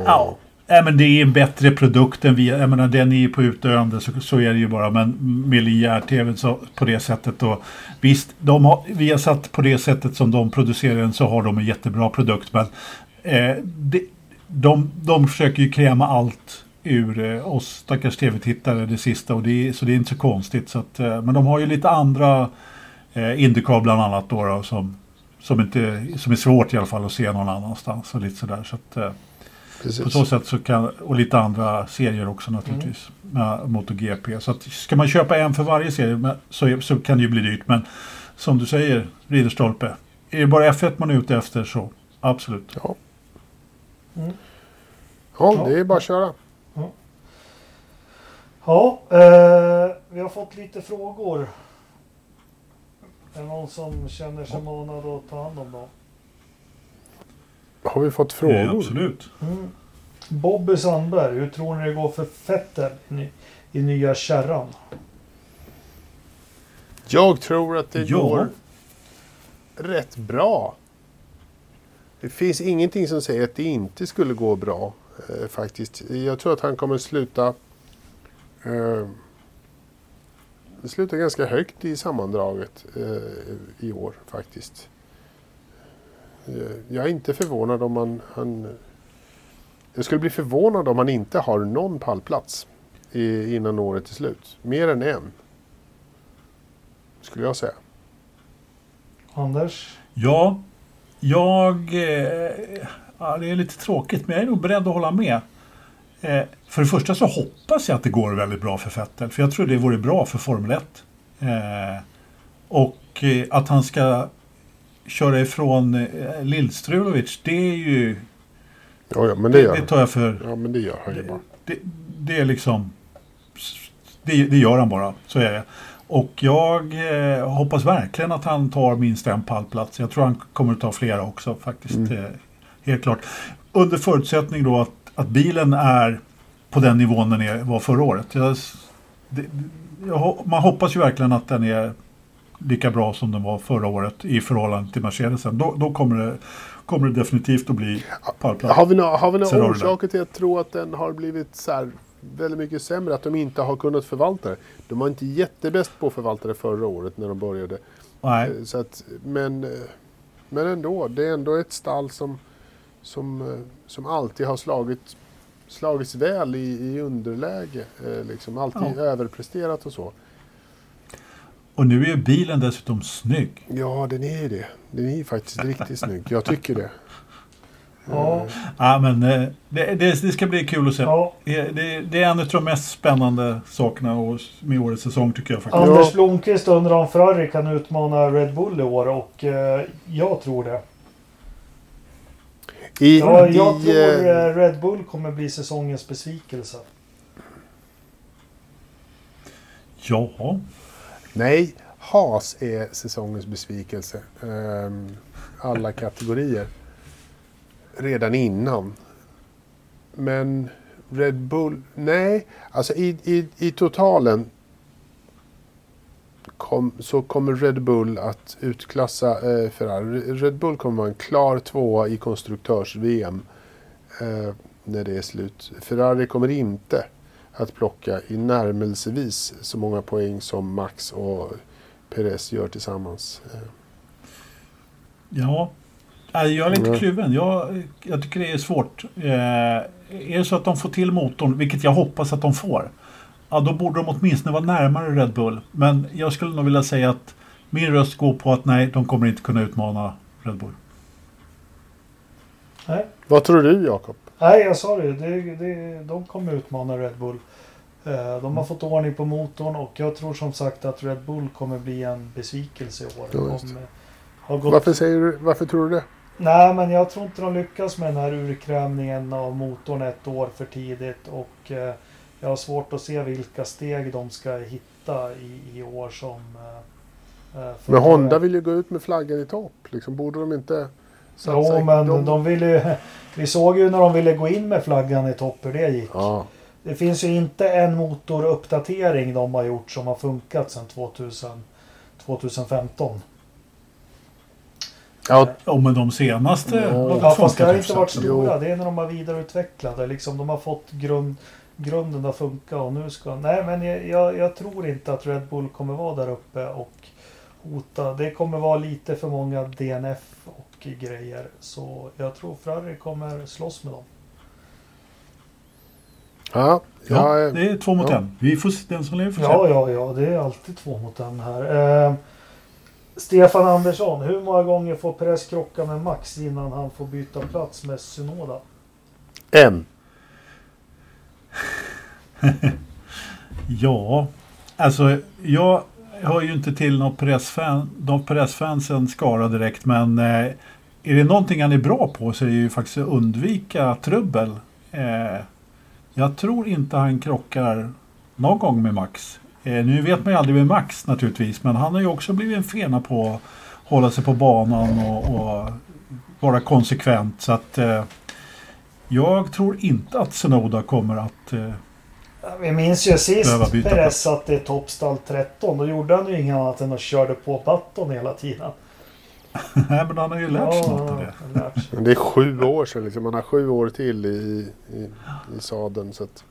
Ja. Nej, men det är en bättre produkt än vi. Jag menar, den är ju på utdöende så, så är det ju bara. Men så på det sättet då. Visst, de har, vi har satt på det sättet som de producerar den så har de en jättebra produkt. Men eh, de, de, de försöker ju kräma allt ur eh, oss stackars tv-tittare det sista. Och det, är- så det är inte så konstigt. Så att, eh, men de har ju lite andra eh, Indycar bland annat då, då som, som, inte, som är svårt i alla fall att se någon annanstans. Och lite sådär. Så att, eh, Precis. på så sätt så kan, och lite andra serier också naturligtvis. Med MotoGP. Så att, ska man köpa en för varje serie men- så, så kan det ju bli dyrt. Men som du säger, Ridderstolpe. Är det bara F1 man är ute efter så absolut. Ja. Mm. Ja, Ja. det är bara att köra. Ja, eh, vi har fått lite frågor. Är det någon som känner sig manad att ta hand om dem? Har vi fått Eh, frågor? absolut. Mm. Bobby Sandberg, hur tror ni det går för Vettel i, i nya kärran? Jag tror att det Ja. går rätt bra. Det finns ingenting som säger att det inte skulle gå bra eh, faktiskt. Jag tror att han kommer sluta eh, sluta ganska högt i sammandraget eh, i år faktiskt. Eh, Jag är inte förvånad om han, han... Jag skulle bli förvånad om han inte har någon pallplats i, innan året är slut. Mer än en. Skulle jag säga. Anders? Ja, jag... Eh, ja, det är lite tråkigt men jag är nog beredd att hålla med. Eh, för det första så hoppas jag att det går väldigt bra för Vettel. För jag tror det vore bra för Formel 1. Eh, och eh, att han ska köra ifrån Lillstrulovic, det är ju... Ja, ja men det gör Det tar jag för... Ja, men det gör han ju bara. Det, det är liksom... Det, det gör han bara, så är det. Och jag eh, hoppas verkligen att han tar minst en pallplats. Jag tror han kommer att ta flera också faktiskt. Mm. Eh, helt klart. Under förutsättning då att, att bilen är på den nivån den är, var förra året. Jag, det, jag, man hoppas ju verkligen att den är lika bra som den var förra året i förhållande till Mercedesen. Då, då kommer, det, kommer det definitivt att bli pallplats. Har vi, några, har vi några orsaker till att tro att den har blivit så här väldigt mycket sämre? Att de inte har kunnat förvalta det? De var inte jättebäst på att förvalta det förra året när de började. Nej. Eh, Så att, men, eh, men ändå, det är ändå ett stall som, som, eh, som alltid har slagit, slagits väl i, i underläge. eh, Liksom alltid Ja. överpresterat och så. Och nu är ju bilen dessutom snygg. Ja, den är ju det. Den är faktiskt riktigt snygg. Jag tycker det. Ja. Ja, men eh, det, det, det ska bli kul att se. Ja, Det, det, det är en av de mest spännande sakerna och- med årets säsong tycker jag faktiskt. Anders Blomqvist undrar om Ferrari kan utmana Red Bull i år och eh, jag tror det. I, Ja, i, jag tror eh, eh, Red Bull kommer bli säsongens besvikelse. Ja, Nej, Haas är säsongens besvikelse. Ehm, alla kategorier. Redan innan. Men Red Bull, nej. Alltså i, i, i totalen kom, så kommer Red Bull att utklassa eh, Ferrari. Red Bull kommer vara en klar tvåa i konstruktörs-VM eh, när det är slut. Ferrari kommer inte att plocka i närmelsevis så många poäng som Max och Perez gör tillsammans. Ja. Jag är lite Mm. kluven. Jag, jag tycker det är svårt. Eh, är det så att de får till motorn, vilket jag hoppas att de får, ja, då borde de åtminstone vara närmare Red Bull. Men jag skulle nog vilja säga att min röst går på att nej, de kommer inte kunna utmana Red Bull. Nej, Vad tror du Jakob? Nej jag sa det, det, det. De kommer utmana Red Bull. Eh, De har fått ordning på motorn och jag tror som sagt att Red Bull kommer bli en besvikelse i år. De, eh, har gått... Varför, säger du, varför tror du det? Nej, men jag tror inte de lyckas med den här urkrävningen av motorn ett år för tidigt. Och eh, jag har svårt att se vilka steg de ska hitta i, i år som... Eh, eh, Men Honda vill ju gå ut med flaggan i topp. Liksom, borde de inte satsa? Jo, men de- de... ville ju... Vi såg ju när de ville gå in med flaggan i topp hur det gick. Ja, Det finns ju inte en motoruppdatering de har gjort som har funkat sedan 2000, 2015. ja, Ja, men de senaste Ja. Ja, fast det har inte varit stora. Det är när de har vidareutvecklat det. Liksom, de har fått grund, grunden att funka och nu ska... Nej, men jag, jag, jag tror inte att Red Bull kommer vara där uppe och hota. Det kommer vara lite för många DNF och grejer. Så jag tror Ferrari kommer slåss med dem. ja, Ja, ja, det är två mot ja. en. Vi får se den som lever får se. Ja, ja, ja. Det är alltid två mot en här. Eh, Stefan Andersson, hur många gånger får Perez krocka med Max innan han får byta plats med Synoda? En. Ja, alltså jag hör ju inte till någon pressfan, någon pressfansen skara direkt men eh, är det någonting han är bra på så är det ju faktiskt att undvika trubbel. Eh, jag tror inte han krockar någon gång med Max. Eh, nu vet man ju aldrig med Max naturligtvis men han har ju också blivit en fena på att hålla sig på banan och, och vara konsekvent. Så att eh, jag tror inte att Senoda kommer att eh, Vi minns ju sist Perez plats. satt i toppstall 13. Då gjorde han ju inget annat än att körde på Button hela tiden. Nej, men han har ju lärt sig något av det. han Det är sju år sedan. Liksom. Man har sju år till i, i, i sadeln. Så att,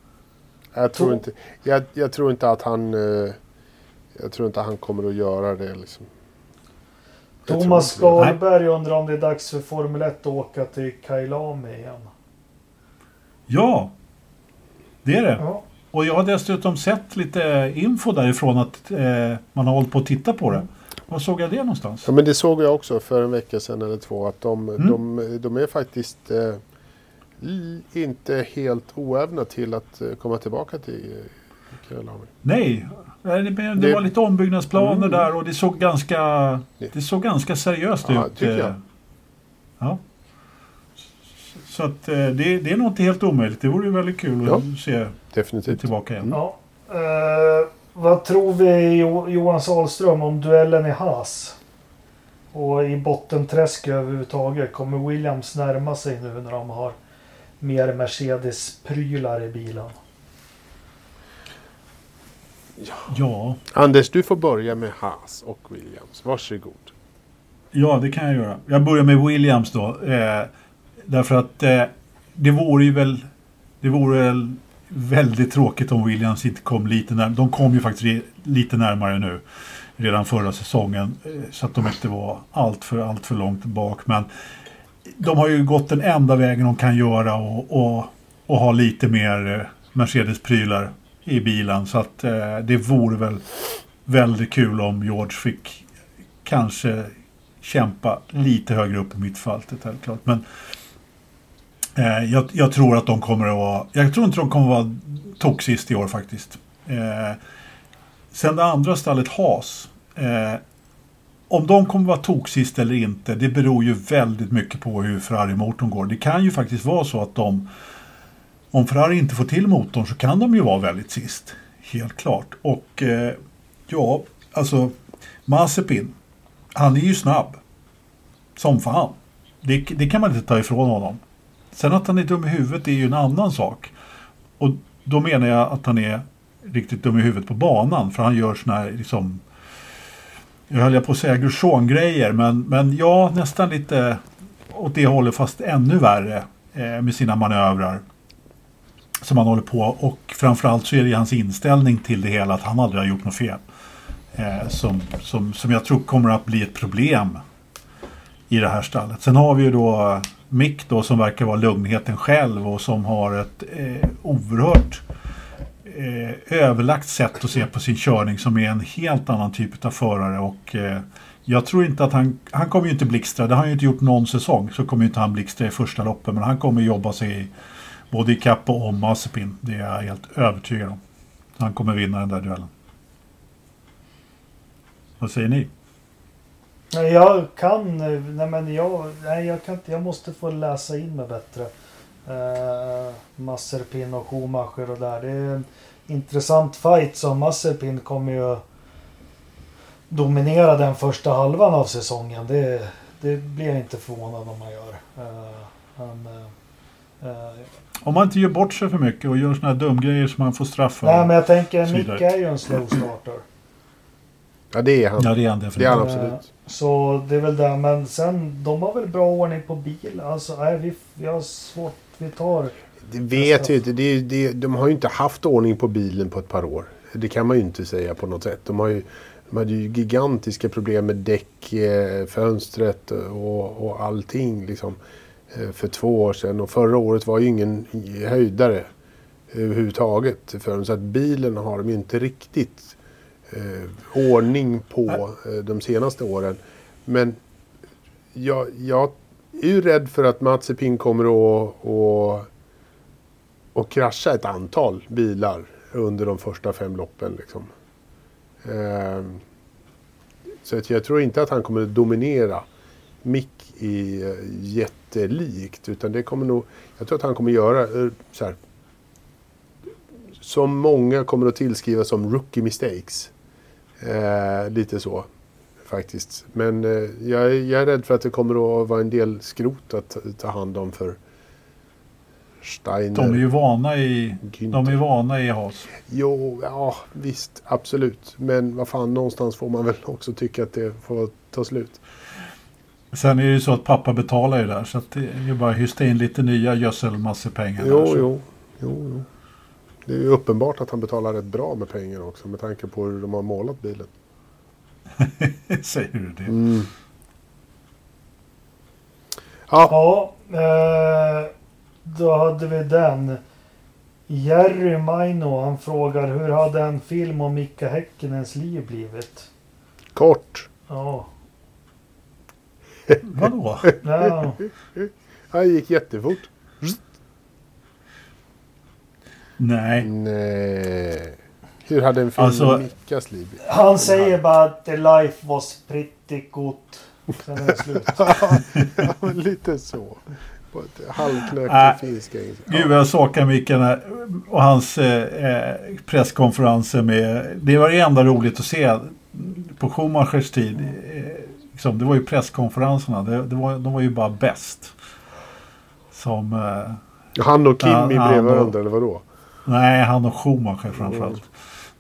jag, tror inte, jag, jag tror inte att han... eh, Jag tror inte han kommer att göra det. Liksom. Thomas. Skalberg undrar om det är dags för Formel 1 att åka till Kailami igen. Ja, det är det. Ja. Och jag har dessutom sett lite info därifrån att eh, man har hållit på att titta på det. Var såg jag det någonstans? Ja, men det såg jag också för en vecka sedan eller två. Att de, Mm. de, de är faktiskt eh, inte helt oävna till att eh, komma tillbaka till eh. Nej, Nej, det, det Det- var lite ombyggnadsplaner Mm. där och det såg ganska, det såg ganska seriöst Ja, ut. tycker jag. eh, Ja. Så att eh, det, det är nog inte helt omöjligt. Det vore ju väldigt kul Ja. att se Definitivt. tillbaka igen. Ja. Eh, vad tror vi jo- Johan Sahlström om duellen i Haas? Och i bottenträsk överhuvudtaget. Kommer Williams närma sig nu när de har mer Mercedes-prylar i bilen? Ja, Anders, du får börja med Haas och Williams. Varsågod. Ja, det kan jag göra. Jag börjar med Williams då. Eh, därför att eh, det vore ju väl... Det vore väl väldigt tråkigt om Williams inte kom lite närmare. De kom ju faktiskt re- lite närmare nu. Redan förra säsongen. Eh, så att de inte var allt för, allt för långt bak. Men de har ju gått den enda vägen de kan göra och, och, och ha lite mer eh, Mercedes-prylar i bilen. Så att eh, det vore väl väldigt kul om George fick kanske kämpa lite högre upp i mittfältet helt klart. Men eh, jag, jag tror att de kommer att vara... Jag tror inte de kommer att vara toksist i år faktiskt. Eh, sen det andra stallet Haas. Eh, om de kommer att vara toksist eller inte, det beror ju väldigt mycket på hur Ferrari-motorn går. Det kan ju faktiskt vara så att de... Om Ferrari inte får till motorn så kan de ju vara väldigt sist. Helt klart. Och eh, ja, alltså Mazepin han är ju snabb. Som fan. Det, det kan man inte ta ifrån honom. Sen att han är dum i huvudet är ju en annan sak. Och då menar jag att han är riktigt dum i huvudet på banan. För han gör såna här liksom... Jag höll jag på att säga Grosjean-grejer. Men, men ja, nästan lite åt det hållet fast ännu värre. Eh, med sina manövrar. Som han håller på. Och framförallt så är det hans inställning till det hela. Att han aldrig har gjort något fel eh, som, som, som jag tror kommer att bli ett problem i det här stallet. Sen har vi ju då Mick då som verkar vara lugnheten själv och som har ett eh, oerhört eh, överlagt sätt att se på sin körning som är en helt annan typ av förare och eh, jag tror inte att han, han kommer ju inte blixtra, det har han ju inte gjort någon säsong, så kommer ju inte han blixtra i första loppet men han kommer jobba sig både i kapp och om Mazepin, det är jag helt övertygad om. Han kommer vinna den där duellen. Vad säger ni? Nej, Jag kan... Nej, men jag, nej, jag kan inte. Jag måste få läsa in mig bättre. Uh, Masserpin och Schumacher och där. Det är en intressant fight som Masserpin kommer ju dominera den första halvan av säsongen. Det, det blir jag inte förvånad om man gör. Eh, han, eh, eh, Om man inte gör bort sig för mycket och gör såna här dumgrejer som man får straffa. nej, men jag tänker så Mick vidare. är ju en slow starter. Ja, det är han. Ja, det är han det är definitivt. han Eh, absolut. Så det är väl det. Men sen, de har väl bra ordning på bil. Alltså, nej, vi, vi har svårt. Vi tar... Det vet jag inte. Det, det, de har ju inte haft ordning på bilen på ett par år. Det kan man ju inte säga på något sätt. De, har ju, de hade ju gigantiska problem med däck, eh, fönstret och, och allting liksom, eh, för två år sedan. Och förra året var ju ingen höjdare överhuvudtaget för dem. Så att bilen har de ju inte riktigt eh, ordning på eh, de senaste åren. Men jag, jag är ju rädd för att Mazepin kommer att, att, att krascha ett antal bilar under de första fem loppen. Liksom. Eh, så att jag tror inte att han kommer att dominera Mick i eh, jättelikt. Utan det kommer nog, jag tror att han kommer göra eh, så här, som många kommer att tillskriva som rookie mistakes. Eh, lite så faktiskt. Men eh, jag, är- jag är rädd för att det kommer att vara en del skrot att ta hand om för Steiner. De är ju vana i, Günther. de är vana i Haas. Jo, ja visst, absolut. Men vad fan, någonstans får man väl också tycka att det får ta slut. Sen är det ju så att pappa betalar ju där så att det är ju bara att hysta in lite nya gödselmassepengar. Jo, där, så. jo, jo, jo. Det är ju uppenbart att han betalar rätt bra med pengar också med tanke på hur de har målat bilen. Säger du det? Mm. Ja, Ja, eh, då hade vi den. Jerry Maino, han frågar hur hade en film om Mika Häkkinens liv blivit? kort. Ja, Vadå? ja. Det gick jättefort. Nej. Nej. Hur hade en film Alltså- Mickas liv? Han säger bara att the life was pretty good. Sen är det slut. Ja, lite så. På ett Äh. halvknökigt finsk engelska. Gud vad jag saknar Micke och hans eh, eh, presskonferenser med... Det var det enda roligt att se på Schumachers tid. Eh, liksom, det var ju presskonferenserna. Det, det var, de var ju bara bäst. Som... Eh, Han och Kimi Ja, bredvid varandra, eller vadå? Nej, han och Schumacher framförallt.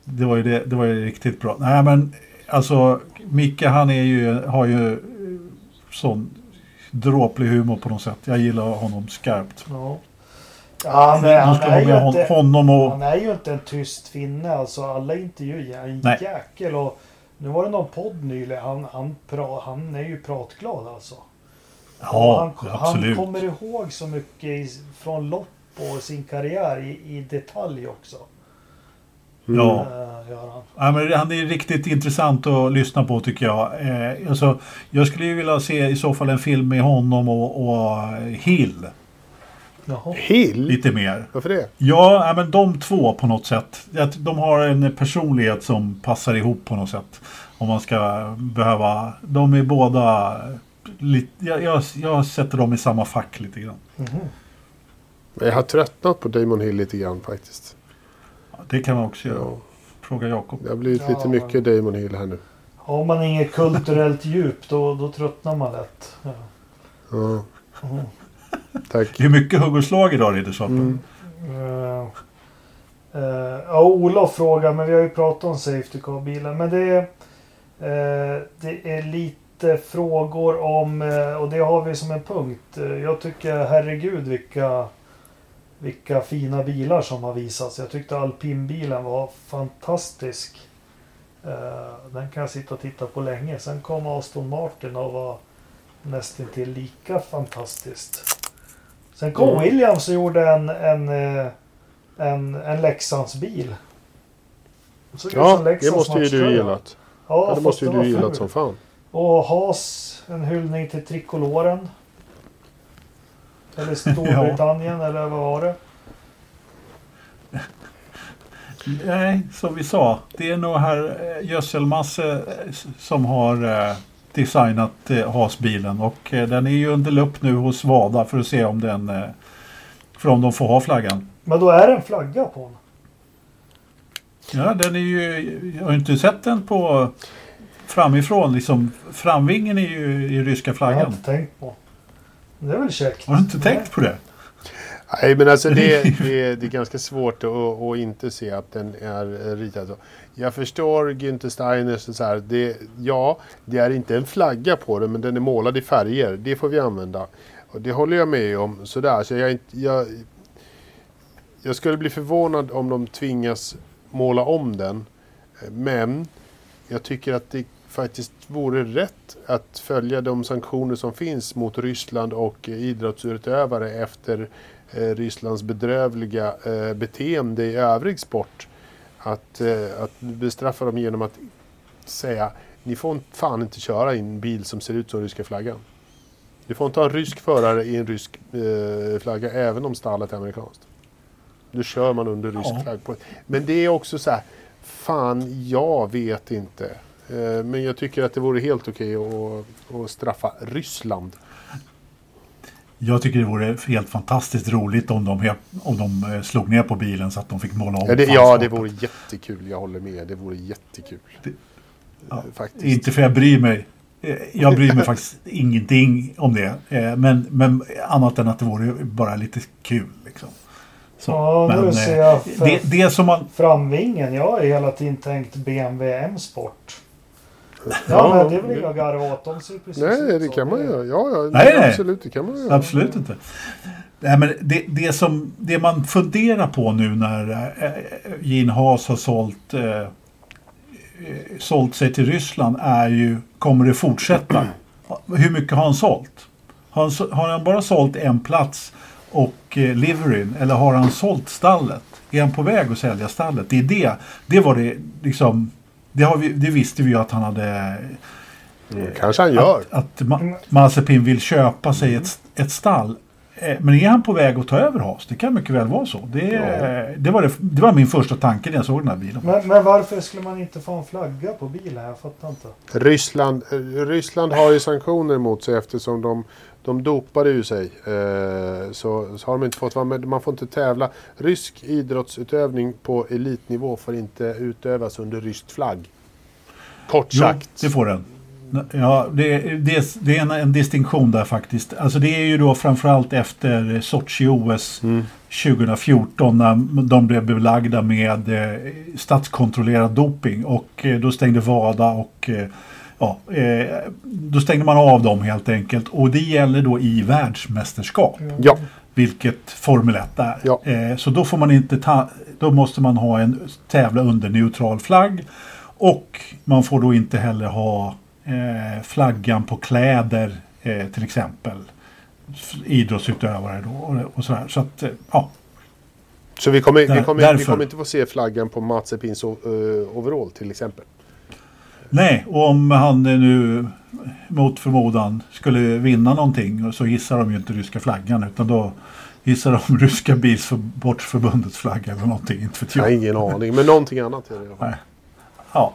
Det var ju, det, det var ju riktigt bra. Nej men alltså Micke han är ju, har ju eh, sån dråplig humor på något sätt. Jag gillar honom skarpt. Ja. Ja, han är, ju inte, honom och... han är ju inte en tyst finne. Alltså alla intervjuer är en Nej. jäkel. Och nu var det någon podd nyligen. Han, han, pra, han är ju pratglad alltså. Ja, han, absolut. han kommer ihåg så mycket i, från lopp och sin karriär i, i detalj också. Ja. Eh. Ja, men han är riktigt intressant att lyssna på tycker jag. Eh, alltså, jag skulle ju vilja se i så fall en film med honom och, och Hill Jaha. Hill? lite mer. Varför det? Ja, ja, men de två på något sätt. De har en personlighet som passar ihop på något sätt. Om man ska behöva... De är båda... Lite, jag, jag, jag sätter dem i samma fack lite grann. Mhm. Men Jag har tröttnat på Damon Hill lite grann faktiskt. Det kan man också göra. Ja, Fråga Jakob. det har blivit Ja, lite mycket Damon Hill här nu. Har man inget kulturellt djup då, då tröttnar man lätt. Ja. Ja, Mhm. tack. Det är mycket hugg och slag idag Riddersvapen. Mm. Eh, eh, ja, Olof frågar, men vi har ju pratat om Safety Car-bilar. Men det är, eh, det är lite frågor om, och det har vi som en punkt. Jag tycker herregud vilka, vilka fina bilar som har visats. Jag tyckte alpinbilen var fantastisk. Eh, den kan jag sitta och titta på länge. Sen kom Aston Martin och var nästan till lika fantastiskt. Sen kom Mm. Williams och gjorde en, en, eh, en, en Leksandsbil. Ja, det måste ju du gillat. Ja, Ja, det måste ju du gillat som fan. Och Haas, en hyllning till trikoloren. Eller Storbritannien, eller vad var det? Nej, som vi sa. Det är nog här eh, Gödselmasse eh, som har eh, designat Haas-bilen. Och den är ju under lupp nu hos Wada för att se om den... För om de får ha flaggan. Men då är det en flagga på den. Ja, den är ju... Jag har inte sett den på framifrån. Liksom, framvingen är ju i ryska Det har jag flaggan. inte tänkt på. Det är väl käckt. Har du inte tänkt på det? Nej, men alltså det, det, det är ganska svårt att, att inte se att den är ritad så. Jag förstår Günther Steiners så här. Det, ja, det är inte en flagga på den, men den är målad i färger. Det får vi använda. Och det håller jag med om. Sådär, så jag, jag, jag skulle bli förvånad om de tvingas måla om den. Men jag tycker att det faktiskt vore rätt att följa de sanktioner som finns mot Ryssland och eh, idrottsutövare efter eh, Rysslands bedrövliga eh, beteende i övrig sport. Att, att bestraffa dem genom att säga ni får fan inte köra i en bil som ser ut som ryska flaggan. Du får inte ha en rysk förare i en rysk eh, flagga även om stallet är amerikanskt. Då kör man under rysk Ja. flagg. Men det är också så här, fan jag vet inte. Eh, men jag tycker att det vore helt okej att, att straffa Ryssland. Jag tycker det vore helt fantastiskt roligt om de, om de eh, slog ner på bilen så att de fick måla om Ja det, ja, det vore jättekul. Jag håller med. Det vore jättekul. Det- ja, Eh, Faktiskt. Inte för jag bryr mig. Jag bryr mig faktiskt ingenting om det. Men, men annat än att det vore bara lite kul. Liksom. Så, Ja, nu men, ser eh, jag för- det, det som man... Framvingen, jag har hela tiden tänkt BMW M-sport. Ja, Ja, men det vill det- jag garva åt. De ser precis Nej, det kan man göra. Ja, ja Nej, nej. absolut. Det kan man göra. Absolut inte. Nej, men det, det, som, det man funderar på nu när eh, Gene Haas har sålt, eh, eh, sålt sig till Ryssland är ju, kommer det fortsätta? Hur mycket har han sålt? Har han, har han bara sålt en plats och eh, liveryn eller har han sålt stallet? Är han på väg att sälja stallet? Det är det. Det var det liksom. Det, har vi, det visste vi ju att han hade Mm, kanske han gör. att, att Ma- Mazepin vill köpa sig ett, ett stall. Eh, Men är han på väg att ta över Haas? Det kan mycket väl vara så. Det, det, var, det, det var min första tanke när jag såg den här bilen. Men, men varför skulle man inte få en flagga på bilen? Jag fattar inte. Ryssland, eh, Ryssland har ju sanktioner mot sig eftersom de, de dopade ju sig. Eh, så, så har de inte fått vara med. Man får inte tävla. Rysk idrottsutövning på elitnivå får inte utövas under rysk flagg. Kort Jo, sagt. det får den. Ja, det, det, det är en, en distinktion där faktiskt. Alltså det är ju då framförallt efter Sochi-OS Mm. 2014 när de blev belagda med eh, statskontrollerad doping och eh, då stängde WADA och eh, ja, eh, då stängde man av dem helt enkelt och det gäller då i världsmästerskap. Ja, Vilket Formel 1 är. Ja. Eh, så då får man inte ta, då måste man ha en tävla under neutral flagg. Och man får då inte heller ha eh, flaggan på kläder eh, till exempel. Idrottsutövare då och, och sådär. Så att, ja. så vi kommer, vi, Där- kommer, vi kommer inte få se flaggan på Mazepins uh, overall till exempel. Nej, och om han nu mot förmodan skulle vinna någonting och så hissar de ju inte ryska flaggan utan då hissar de ryska bilsportförbundets flagga eller någonting. Inte vet Jag har ingen aning, men någonting annat är det i alla fall. Nej. Ja.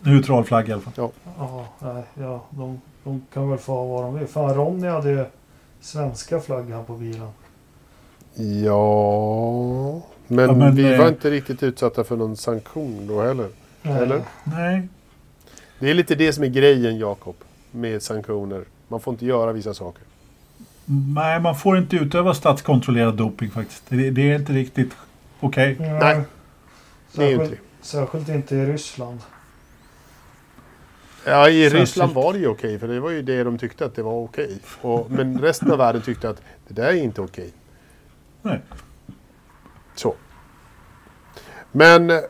Neutral flagga i alla fall. Ja, nej, ja de, de kan väl få ha vad de vill. Fan, Ronny hade ju svenska flaggan på bilen. Ja, men, Ja, men, vi eh, var inte riktigt utsatta för någon sanktion då heller. Nej. Eller? Nej. Det är lite det som är grejen Jakob med sanktioner. Man får inte göra vissa saker. Nej, man får inte utöva statskontrollerad doping faktiskt. Det, det är inte riktigt okej. Nej. Nej, Det är inte Särskilt, särskilt inte i Ryssland. Ja, i Särskilt. Ryssland var det ju okej för det var ju det de tyckte att det var okej. Och, men resten av världen tyckte att det där är inte okej. Nej. Så. Men eh,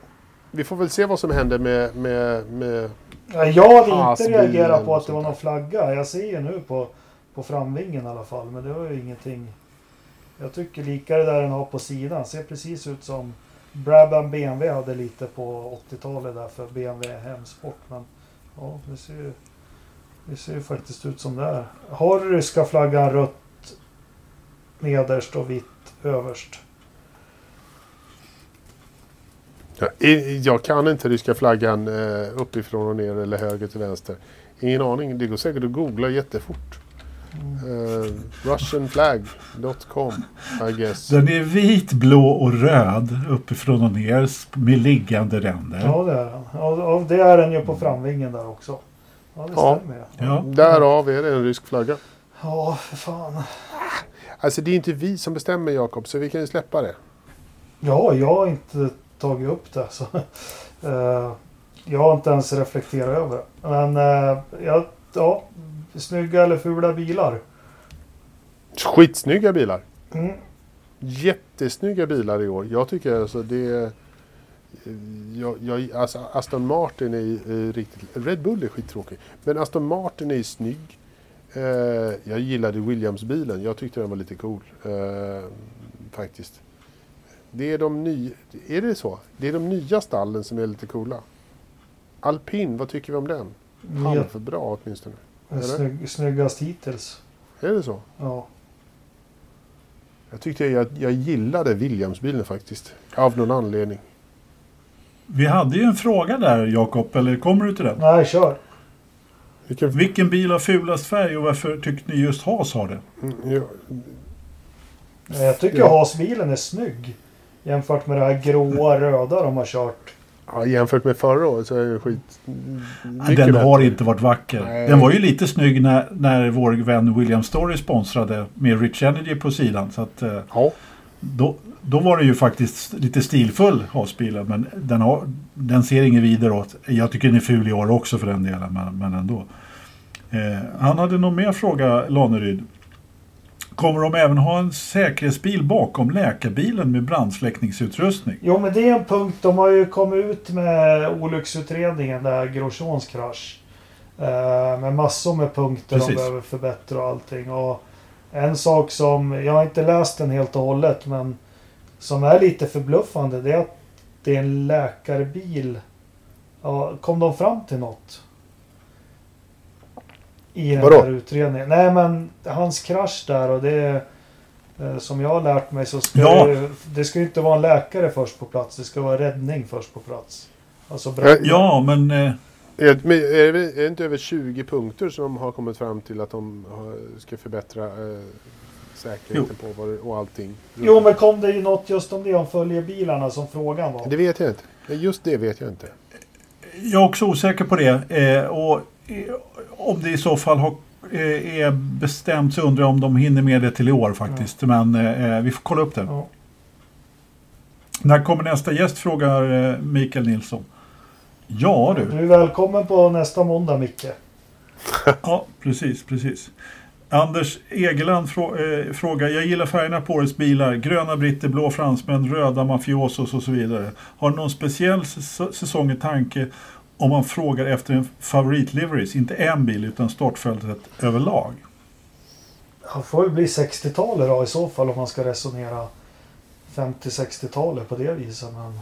vi får väl se vad som händer med, med, med Nej, Jag hade inte reagerat på att det var någon flagga. Jag ser ju nu på, på framvingen i alla fall. Men det var ju ingenting. Jag tycker lika det där den har på sidan. Ser precis ut som Brabham BMW hade lite på 80-talet där för BMW Hemsport. Men ja, det ser ju det ser ju faktiskt ut som det är. Har ryska flaggan rött nederst och vitt överst? Ja, i- jag kan inte ryska flaggan eh, uppifrån och ner eller höger till vänster. Ingen aning. Det går säkert att googla jättefort. Uh, Russianflag.com I guess. Den är vit, blå och röd uppifrån och ner med liggande ränder. Ja, det är den. Ja, det är den ju på framvingen där också. Ja, det Ja. stämmer. Ja. Därav är det en rysk flagga. Ja, för fan. Alltså det är inte vi som bestämmer Jakob, så vi kan ju släppa det. Ja, jag har inte tagit upp det. Så, eh, jag har inte ens reflekterat över det. Men eh, ja, ja, snygga eller fula bilar. Skitsnygga bilar. Mm. Jättesnygga bilar i år. Jag tycker alltså det... Jag, jag, alltså Aston Martin är eh, riktigt... Red Bull är skittråkig. Men Aston Martin är snygg. Eh, jag gillade Williams-bilen. Jag tyckte den var lite cool. Eh, faktiskt. Det är de nya... Är det så? Det är de nya stallen som är lite coola. Alpin, vad tycker vi om den? Halvbra åtminstone. Snygg, snyggast hittills. Är det så? Ja. Jag tyckte jag, jag gillade Williamsbilen faktiskt. Av någon anledning. Vi hade ju en fråga där Jakob, eller kommer du till den? Nej, kör. Vilken... Vilken bil har fulast färg och varför tyckte ni just Haas har det? Mm, ja, Jag tycker Ja. Haas-bilen är snygg. Jämfört med det här gråa röda de har kört. ja, jämfört med förra året så är det skit... den har bättre. inte varit vacker. Nej. Den var ju lite snygg när, när vår vän William Story sponsrade med Rich Energy på sidan. Så att, eh, Ja, då, då var det ju faktiskt lite stilfull Haas-bilen. Men den, har, den ser ingen vidare åt. Jag tycker den är ful i år också för den delen. Men, men ändå. Eh, han hade nog mer fråga, Laneryd. Kommer de även ha en säkerhetsbil bakom läkarbilen med brandsläckningsutrustning? Jo, men det är en punkt. De har ju kommit ut med olycksutredningen där Grosjeans krasch. Eh, med massor med punkter Precis. de behöver förbättra och allting. Och en sak som, jag har inte läst den helt och hållet, men som är lite förbluffande det är att det är en läkarbil. Ja, kom de fram till något? I den Vadå? här utredningen. Nej men hans krasch där och det eh, som jag har lärt mig så ska Ja. det, det ska ju inte vara en läkare först på plats. Det ska vara räddning först på plats. Alltså Ja, brand... Ja, men eh, Är det, men är, det, är det inte över 20 punkter som de har kommit fram till att de har, ska förbättra eh, säkerheten på vad, det- och allting? Jo men kom det ju något just om det om följebilarna som frågan var. Det vet jag inte. Just det vet jag inte. Jag är också osäker på det. Eh, och eh, om det i så fall har, eh, är bestämt så undrar jag om de hinner med det till i år faktiskt. Men eh, vi får kolla upp det. Ja. När kommer nästa gäst? frågar eh, Mikael Nilsson. Ja du. Du är välkommen på nästa måndag Micke. Ja, precis, precis. Anders Egeland frå- eh, frågar, jag gillar färgerna på årets bilar. Gröna britter, blå fransmän, röda mafiosos och så vidare. Har du någon speciell säs- säsong i tanke om man frågar efter en favoritliveries? Inte en bil utan startfältet överlag. Det får väl bli 60-talet då i så fall om man ska resonera 50-60-talet på det viset. Men...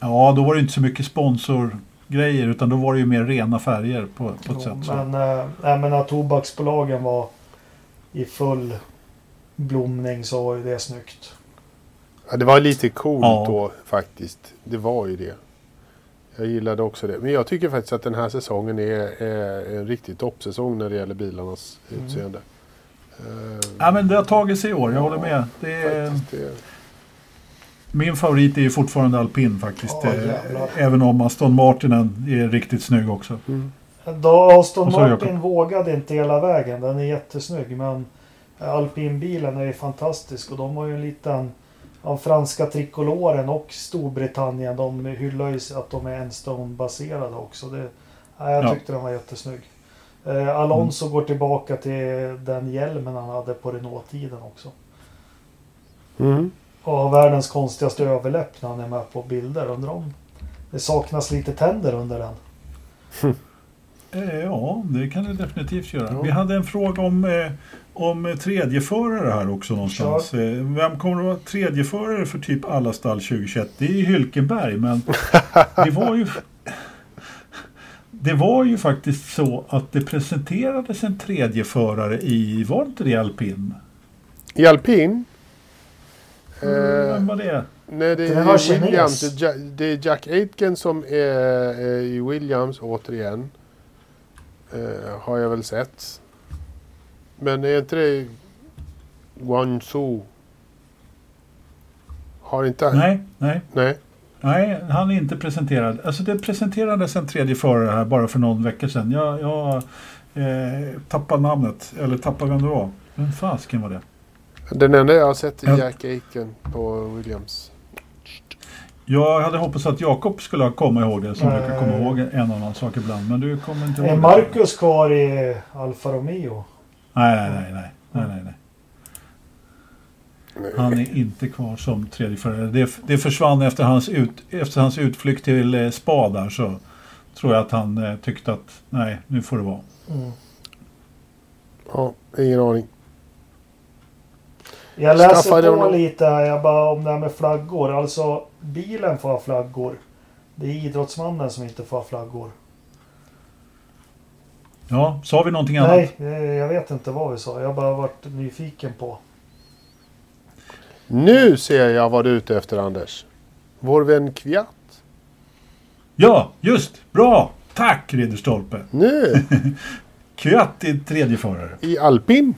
Ja, då var det inte så mycket sponsorgrejer utan då var det ju mer rena färger på, på ett Jo, sätt. Så. men, äh, men när tobaksbolagen var i full blomning så var ju det snyggt. Ja, det var lite coolt Ja. då faktiskt. Det var ju det. Jag gillade också det. Men jag tycker faktiskt att den här säsongen är, är en riktig toppsäsong när det gäller bilarnas Mm. utseende. Ja, men det har tagit sig i år, jag håller med. Det är, min favorit är ju fortfarande alpin faktiskt. Ja, jävlar. Även om Aston Martinen är riktigt snygg också. mm. Då Aston Martin Jakob. vågade inte hela vägen. Den är jättesnygg men alpinbilen är ju fantastisk och de har ju en liten av franska trikoloren och Storbritannien. De hyllar ju att de är Enstone-baserade också. Det, ja, jag Ja. tyckte den var jättesnygg. Eh, Alonso går tillbaka till den hjälmen han hade på Renault-tiden också. Mm. Och har världens konstigaste överläpp när han är med på bilder. Undrar om det saknas lite tänder under den. Eh, Ja, det kan det definitivt göra. Ja. Vi hade en fråga om, eh, om tredjeförare här också någonstans. Eh, vem kommer att vara tredjeförare för typ alla stall 2021? Det är ju Hylkenberg, men det var ju... Det var ju faktiskt så att det presenterades en tredjeförare i, var inte det alpin? I alpin? Vem Eh, var det? nej, det Det är. Williams. Det är, Ja- Jack Aitken som är i Williams återigen. Eh, har jag väl sett. Men är inte det Guangzhou? Har inte... Nej, nej. Nej. Nej, han är inte presenterad. Alltså det presenterades en tredje förare här bara för någon vecka sedan. Jag, jag eh, tappade namnet, eller tappade vem det var. Vem fasken var det? Den enda jag har sett är Ja. Jack Aitken på Williams. Jag hade hoppats att Jakob skulle ha komma ihåg det, som brukar komma ihåg en annan sak ibland. Men du kommer inte ihåg Är det. Marcus kvar i Alfa Romeo? Nej, nej, nej, nej, nej, nej, nej. Han är inte kvar som tredje förare. Det, det försvann efter hans, ut, efter hans utflykt till eh, spa där så tror jag att han eh, tyckte att nej, nu får det vara. Mm. Ja, ingen aning. Jag läser Skaffade på lite här jag bara, om det här med flaggor. Alltså bilen får ha flaggor. Det är idrottsmannen som inte får ha flaggor. Ja, sa vi någonting annat? Nej, eh, jag vet inte vad vi sa. Jag har bara varit nyfiken på. Nu ser jag vad du är ute efter Anders. Vår vän Kviat. Ja, just! Bra! Tack Ridderstolpe! Nu Kviat är tredje förare i alpin.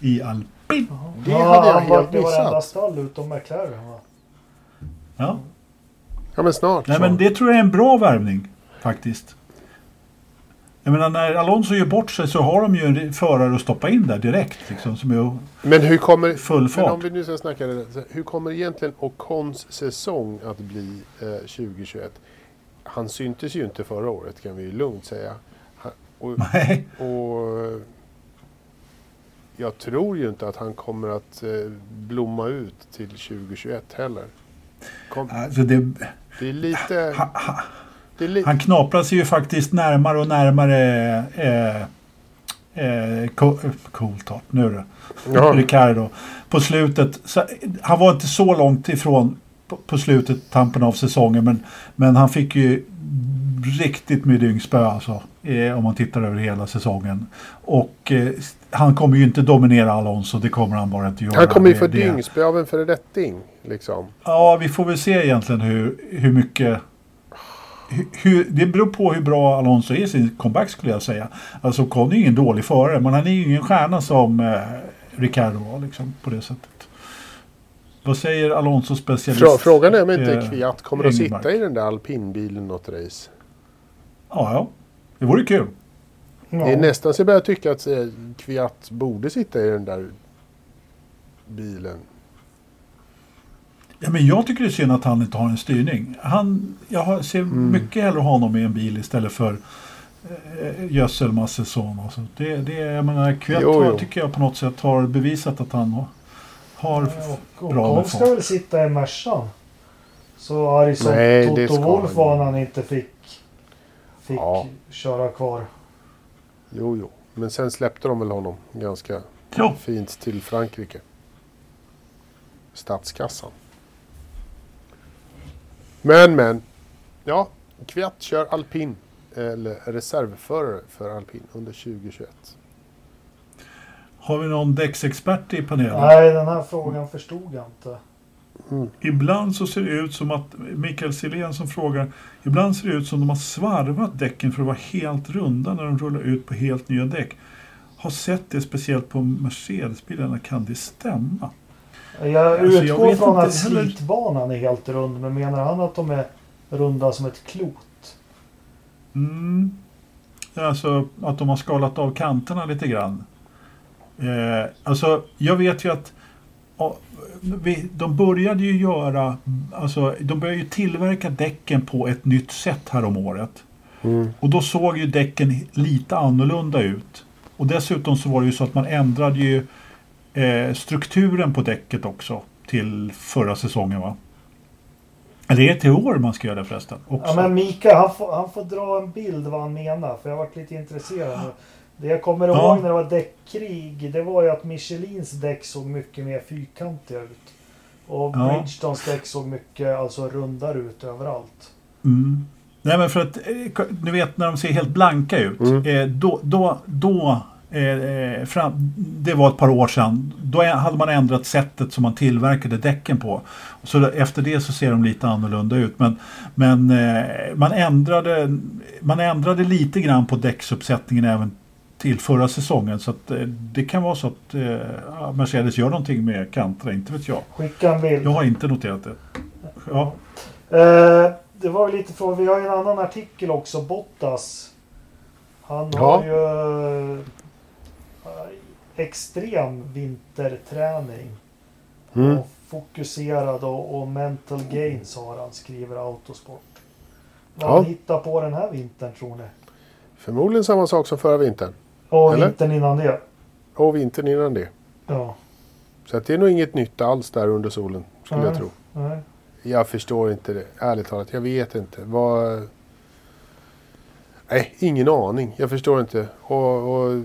i alpin. Det hade jag han var helt i varenda missat. stall utom McLaren va? Ja. Ja men snart. Nej så. men det tror jag är en bra värvning faktiskt. Jag menar när Alonso gör bort sig så har de ju en förare att stoppa in där direkt. Liksom, som är Men hur kommer... full Men om fart. vi nu ska snacka det, hur kommer egentligen Ocons säsong att bli eh, 2021? Han syntes ju inte förra året kan vi ju lugnt säga. Han, och, Nej, och eh, jag tror ju inte att han kommer att eh, blomma ut till 2021 heller. Kom, alltså det, det är lite... ha, ha, li- han knaprar sig ju faktiskt närmare och närmare eh, eh, Co- eh, Coulthard, nu då. ja, Ricardo. På slutet, så, han var inte så långt ifrån på, på slutet, tampen av säsongen, men, men han fick ju riktigt med dyngspö alltså, eh, om man tittar över hela säsongen. Och eh, han kommer ju inte dominera Alonso, det kommer han bara inte göra. han kommer ju få dyngspö av en föredetting. Liksom. Ja, vi får väl se egentligen hur, hur mycket... Hur, det beror på hur bra Alonso är i sin comeback skulle jag säga. Alltså Con är ju ingen dålig förare, men han är ju ingen stjärna som eh, Ricardo var liksom, på det sättet. Vad säger Alonso specialist? Frå- Frågan är om inte eh, Kviat kommer att sitta i den där alpinbilen något race. Ja, ja. Det vore kul. Ja. Det är nästan så jag börjar tycka att eh, Kviat borde sitta i den där bilen. Ja, men jag tycker det är synd att han inte har en styrning. Han, jag har, ser Mm. mycket hellre honom i en bil istället för eh, gödselmasseson. Alltså. Det, det, jag menar, Kviat Jo, har- jo. tycker jag på något sätt har bevisat att han har, har Och bra med Ocon ska väl sitta i Mercan. Så arg som Nej, Toto Wolf var när han inte fick, fick Ja. köra kvar. Jo, jo. Men sen släppte de väl honom ganska Ja, fint till Frankrike. Statskassan. Men, men. Ja, Kviat kör alpin. Eller reservförare för alpin under 2021. har vi någon däcksexpert i panelen? Nej, den här frågan förstod jag inte. Ibland så ser det ut som att, Mikael Silén som frågar, ibland ser det ut som de har svarvat däcken för att vara helt runda när de rullar ut på helt nya däck. Har sett det speciellt på Mercedes-bilarna, kan det stämma? Jag Alltså, jag utgår vet från att slitbanan är helt rund. Men menar han att de är runda som ett klot? Mm. Alltså att de har skalat av kanterna lite grann. Eh, alltså jag vet ju att ja, vi, de började ju göra, alltså de började ju tillverka däcken på ett nytt sätt här om året. Mm. Och då såg ju däcken lite annorlunda ut. Och dessutom så var det ju så att man ändrade ju eh, strukturen på däcket också till förra säsongen va? Eller är det till år man ska göra det förresten? Också. Ja, men Mika, han får, han får dra en bild vad han menar. För jag har varit lite intresserad nu. Det jag kommer ihåg Ja. när det var däckkrig. Det var ju att Michelins däck såg mycket mer fyrkantiga ut. Och Ja. Bridgestones däck såg mycket alltså, rundare ut överallt. Mm. Nej men för att, eh, du vet när de ser helt blanka ut. Mm. Eh, då, då, då eh, eh, fram, det var ett par år sedan. Då hade man ändrat sättet som man tillverkade däcken på. Så efter det så ser de lite annorlunda ut. Men, men eh, man, ändrade, man ändrade lite grann på däcksuppsättningen även till förra säsongen. Så att, eh, det kan vara så att eh, Mercedes gör någonting med kanterna, inte vet jag. Skicka en bild. Jag har inte noterat det. Ja. Eh, det var ju lite från, vi har ju en annan artikel också, Bottas. Han Ja. har ju extrem vinterträning. Mm. Och fokuserad och, och mental gains har han, skriver Autosport. Vad Ja. han hittar på den här vintern tror ni? Förmodligen samma sak som förra vintern. Och Eller? vintern innan det. Och vintern innan det. Ja. Så det är nog inget nytt alls där under solen. Skulle jag Nej. tro. Nej. Jag förstår inte det. Ärligt talat. Jag vet inte. Vad... Nej, ingen aning. Jag förstår inte. Och, och...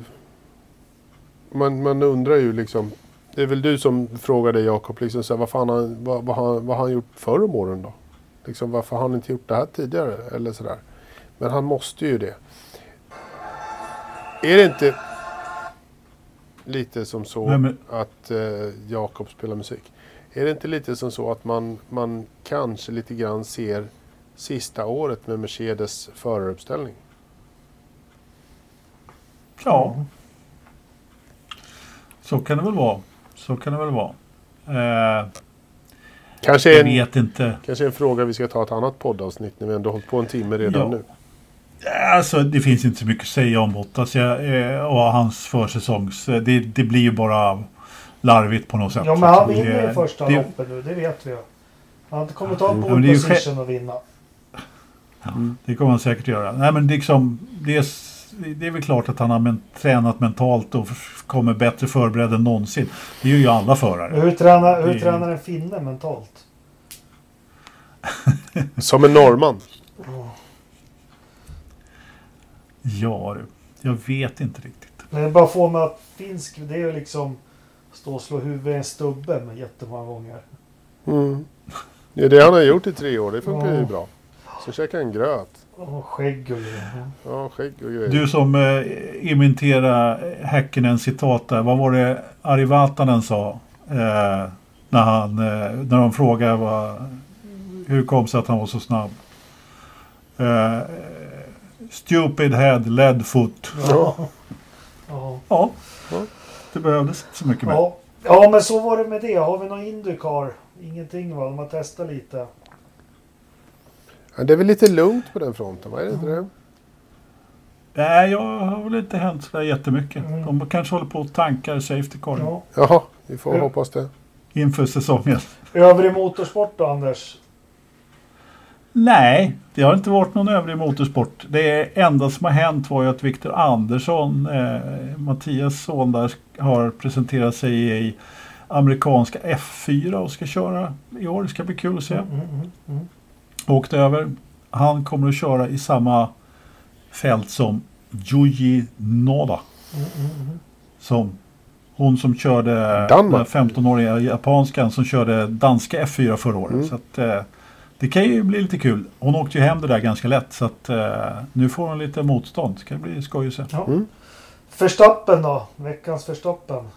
Man, man undrar ju liksom. Det är väl du som frågade Jakob, liksom, så här, vad, fan han, vad, vad, han, vad han gjort förr om åren då? Liksom, varför har han inte gjort det här tidigare? Eller sådär. Men han måste ju det. Är det inte lite som så Nej, men- att eh, Jakob spelar musik? Är det inte lite som så att man, man kanske lite grann ser sista året med Mercedes föraruppställning? Ja. Så kan det väl vara. Så kan det väl vara. Eh, Kanske jag en, vet inte. kanske en fråga vi ska ta ett annat poddavsnitt när vi ändå hållit på en timme redan Ja. nu. Alltså det finns inte så mycket att säga om Bottas jag, eh, och hans försäsongs. Det, det blir ju bara larvigt på något sätt. Ja, men han vinner ju första det, loppet nu, det vet vi ju. Han kommer ta en pole position och vinna. det kommer han säkert göra. Nej men liksom, det, är, det är väl klart att han har men, tränat mentalt och kommer bättre förberedd än någonsin. Det gör ju alla förare. Hur tränar, hur Det- tränar en finne mentalt? Som en norrman. Ja du, jag vet inte riktigt. Det är bara få med att finsk, det är ju liksom stå och slå huvudet i en stubbe med jättemånga gånger. Mm. Det är det han har gjort i tre år. Det funkar ju Ja. bra. Så käkar han gröt. Och skägg och grejer. Ja, skägg och grejer. Du som eh, imiterar Häckenens citat där. Vad var det Ari Vatanen sa? Eh, när, han, eh, när de frågade vad, hur kom det sig att han var så snabb? Eh, stupid head, lead foot. Ja. Ja. Ja, Ja. det behövdes inte så mycket mer. Ja. ja, men så var det med det. Har vi någon Indycar? Ingenting va? De har testat lite. Ja, det är väl lite lugnt på den fronten, va? Är det inte det? Nej, jag har väl inte hänt sådär jättemycket. Mm. De kanske håller på och tankar Safety Car Ja. Jaha, vi får Ja. hoppas det. inför säsongen. Övrig motorsport då Anders? Nej, det har inte varit någon övrig motorsport. Det enda som har hänt var ju att Viktor Andersson, eh, Mattias son där, har presenterat sig i amerikanska F4 och ska köra i år. Det ska bli kul att se. Mm, mm, Åkte över. Han kommer att köra i samma fält som Yuji Noda. Mm, mm, mm. Som hon som körde Danmark. den 15-åriga japanskan som körde danska F4 förra året. Mm. Så att, eh, det kan ju bli lite kul. Hon åkte ju hem det där ganska lätt så att eh, nu får hon lite motstånd. Det ska bli skoj att se. Ja. Mm. Förstappen då? Veckans förstappen.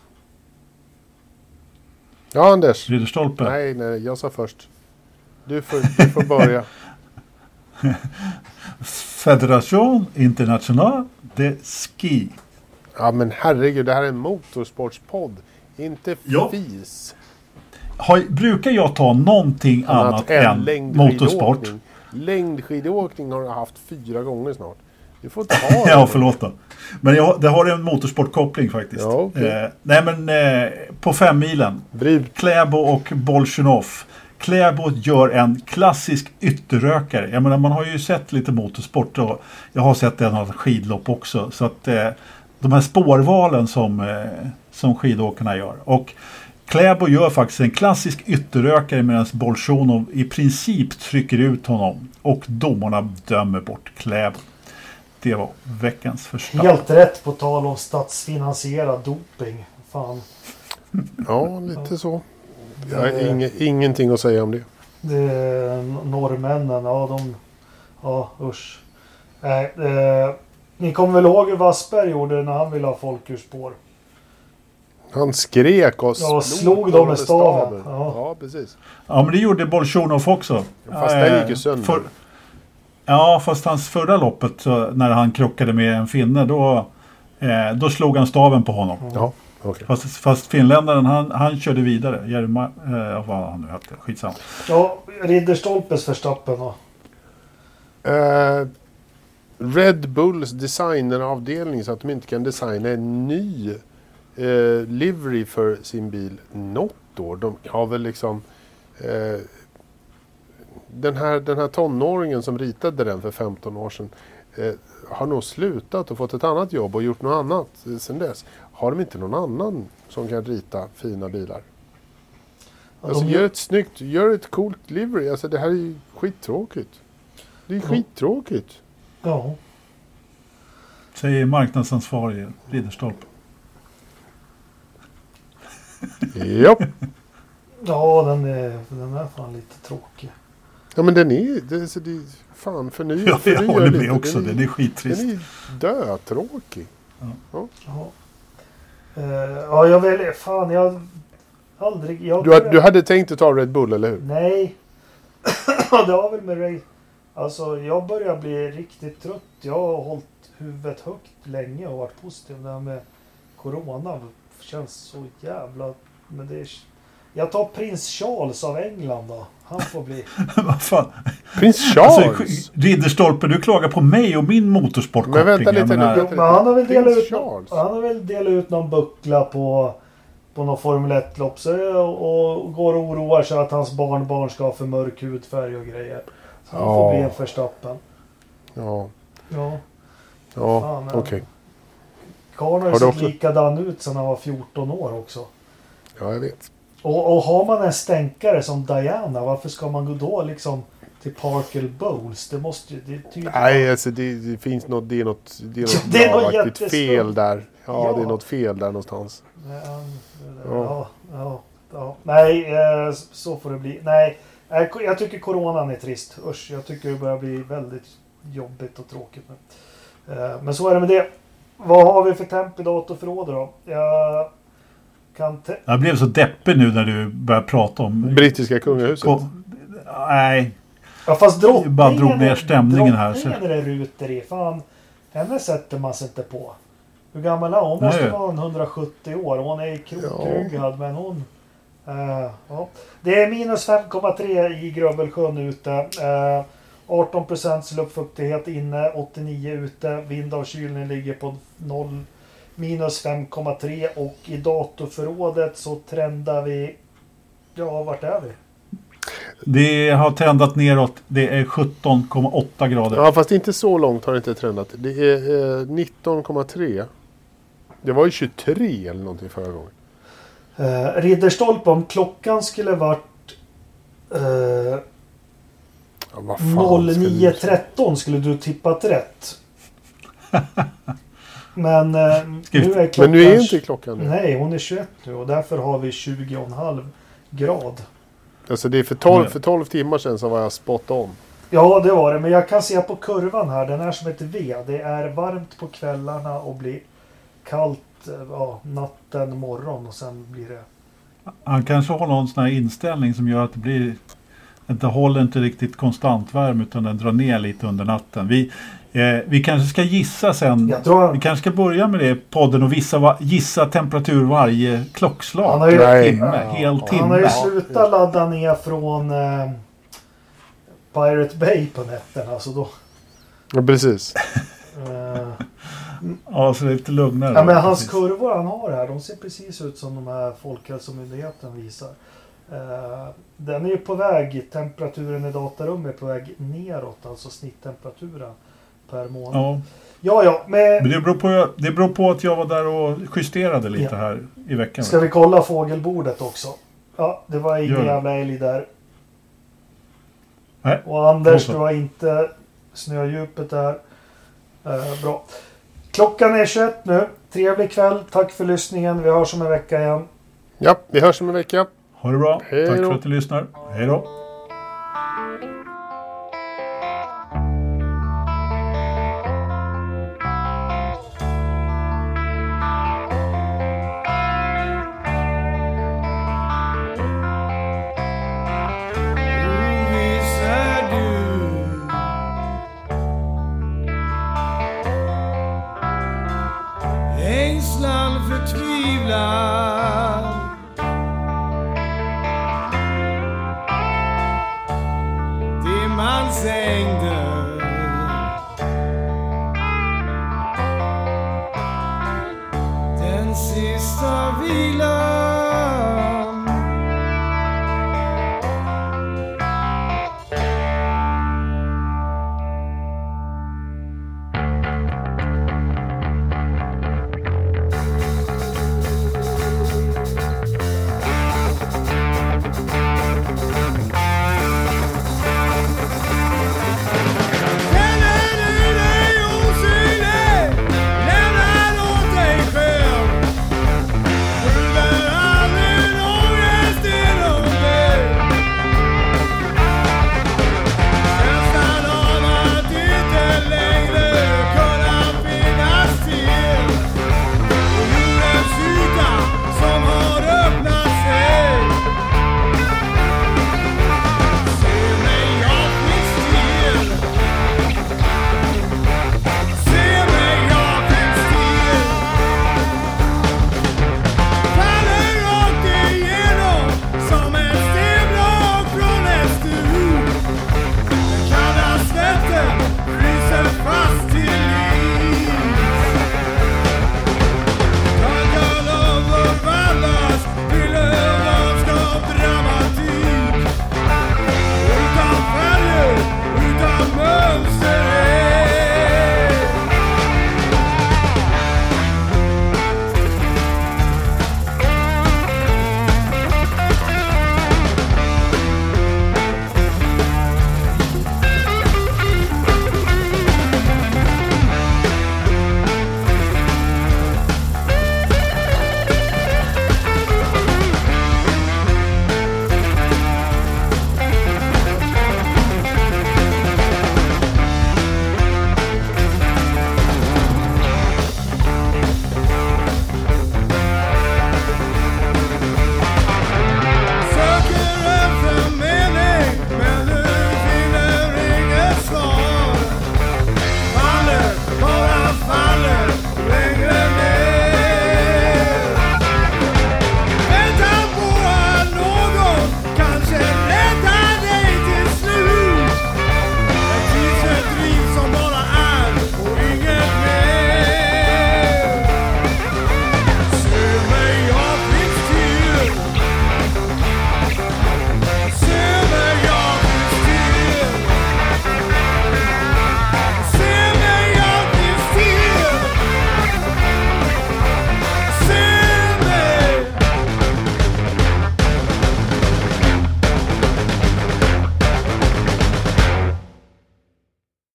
Ja, Anders. Ridderstolpe. Nej, nej, jag sa först. Du får, du får börja. Federation International de Ski. Ja, men herregud, det här är en motorsportspodd. Inte Ja. fis. Har, brukar jag ta någonting annat än motorsport? längdskidåkning. Längdskidåkning har du haft fyra gånger snart. Du får ta det. Ja, förlåt då. Men jag, det har en motorsportkoppling faktiskt. Ja, okej. eh, nej men eh, på fem milen. Bry, Kläbo och Bolsjunov. Kläbo gör en klassisk ytterrökare. Jag menar man har ju sett lite motorsport och jag har sett en av skidlopp också. Så att eh, de här spårvalen som, eh, som skidåkarna gör. Och Kläbo gör faktiskt en klassisk ytterrökare medan Bolsjunov i princip trycker ut honom. Och domarna dömer bort Kläbo. Det var veckans första. Helt rätt på tal om statsfinansierad doping. Fan. ja, lite så. Jag har inge, ingenting att säga om det. Det norrmännen, ja de... Ja usch. Nej, eh, ni kommer väl ihåg hur Wassberg gjorde när han ville ha folk ur spår? Han skrek och Ja, slog dem med staven. staven. Ja. Ja. precis. Ja men det gjorde Bolsjunov också. Fast det gick ju Eh, sönder. för- Ja fast hans förra loppet när han krockade med en finne då, eh, då slog han staven på honom. Ja, okej. Fast, fast finländaren han, han körde vidare. Jerma, eh, vad han nu hette, skitsamma. Ja, Ridderstolpes Verstappen då. Eh, Red Bulls designeravdelning så att de inte kan designa en ny eh, livery för sin bil något år. De har väl liksom eh, den, här, den här tonåringen som ritade den för 15 år sedan eh, har nog slutat och fått ett annat jobb och gjort något annat sedan dess. Har de inte någon annan som kan rita fina bilar? Ja, Alltså, gör ett snyggt, gör ett coolt livery. Alltså det här är ju skittråkigt. Det är Ja. skittråkigt. Ja. Säger marknadsansvarig Ridderstolpe. Ja. Ja, den är, den är fan lite tråkig. ja, men den är... Det, så det, fan, förnya, Ja, jag förnya håller lite. med också. Den Den är, är skittrist. den är dötråkig. Ja. Eh, ja, jag väljer... Fan, jag... Aldrig... Jag Du, du hade tänkt att ta Red Bull, eller hur? Nej. Det har väl med Ray... Alltså, jag börjar bli riktigt trött. Jag har hållit huvudet högt länge och varit positiv. Det här med Corona känns så jävla... Men det är... Jag tar prins Charles av England då. Han får bli... Vad fan? Prins Alltså, Charles! Ridderstolpe, du klagar på mig och min motorsportkoppling. Men vänta lite menar- nu. Men han har väl delat ut, han har väl delat ut någon buckla på, på någon Formel 1-lopp så, och, och går och oroar sig att hans barnbarn ska ha för mörk hudfärg och grejer. Så han får Ja. bli en förstappen. Ja, Ja, ja okej. Har ju Har du sett också- likadan ut sedan han var 14 år också. Ja, jag vet. Och, och har man en stänkare som Diana, varför ska man gå då liksom till Parker Bowles? Det måste ju... Det. Nej, alltså det, det finns något... Det är något, det är något, Det är något fel där. Ja, Ja. det är något fel där någonstans. Ja. ja, ja, ja. Nej, eh, så får det bli. Nej, eh, jag tycker coronan är trist. Usch, jag tycker det börjar bli väldigt jobbigt och tråkigt nu. Eh, Men så är det med det. Vad har vi för temp i datorförrådet då? Jag kan... Jag blev så deppig nu när du började prata om... Brittiska kungahuset. Ko- Nej, ja, fast drottningen... bara drog ner stämningen här, så- är det ruter i. Fan, henne sätter man sig inte på. Hur gammal är hon? Hon måste vara en 170 år. Hon är krokryggad men hon... eh, ja. Det är minus 5,3 i Grövelsjön ute. Uh, 18 procents luftfuktighet inne, 89 ute. Vindavkylning ligger på 0, minus 5,3 och i datorförrådet så trendar vi... Ja, vart är vi? det har trendat neråt. Det är 17,8 grader. Ja, fast inte så långt har det inte trendat. Det är eh, 19,3. Det var ju 23 eller någonting förra gången. Uh, Ridderstolpe, om klockan skulle varit eh, Ja, vad fan ska du- 09.13 skulle du tippat rätt. Men eh, nu är klockan... Men nu är inte klockan nu. Nej, hon är 21 nu och därför har vi 20,5 grad. Alltså det är för 12, för 12 timmar sedan så var jag spot on. Ja, det var det. Men jag kan se på kurvan här. Den är som ett V. Det är varmt på kvällarna och blir kallt eh, ja, natten, morgon och sen blir det... Han kanske har någon sån här inställning som gör att det blir... Det håller inte riktigt konstant värme utan den drar ner lite under natten. Vi, eh, vi kanske ska gissa sen. Jag tror Vi kanske ska börja med det podden och vissa, va- gissa temperatur varje klockslag. Han har ju- Nej. timme, hel timme. Han har ju Ja. slutat ladda ner från eh, Pirate Bay på nätterna. Så då... Ja, precis. Eh, Ja, så det är lite lugnare. ja, men hans Precis. kurvor han har här, de ser precis ut som de här Folkhälsomyndigheten visar. Eh, den är ju på väg, temperaturen i datarummet är på väg neråt, alltså snitttemperaturen per månad. Ja, Ja, ja, men men det beror, på, det beror på att jag var där och justerade lite Ja. här i veckan. ska vi kolla fågelbordet också? Ja, det var ingen jävla älg där. Nej. Och Anders, så. var inte snödjupet där. Eh, bra. Klockan är 21 nu. Trevlig kväll. Tack för lyssningen. Vi hörs om en vecka igen. Ja, vi hörs om en vecka. Ha det bra. Hej Tack för att ni lyssnar. Hej då.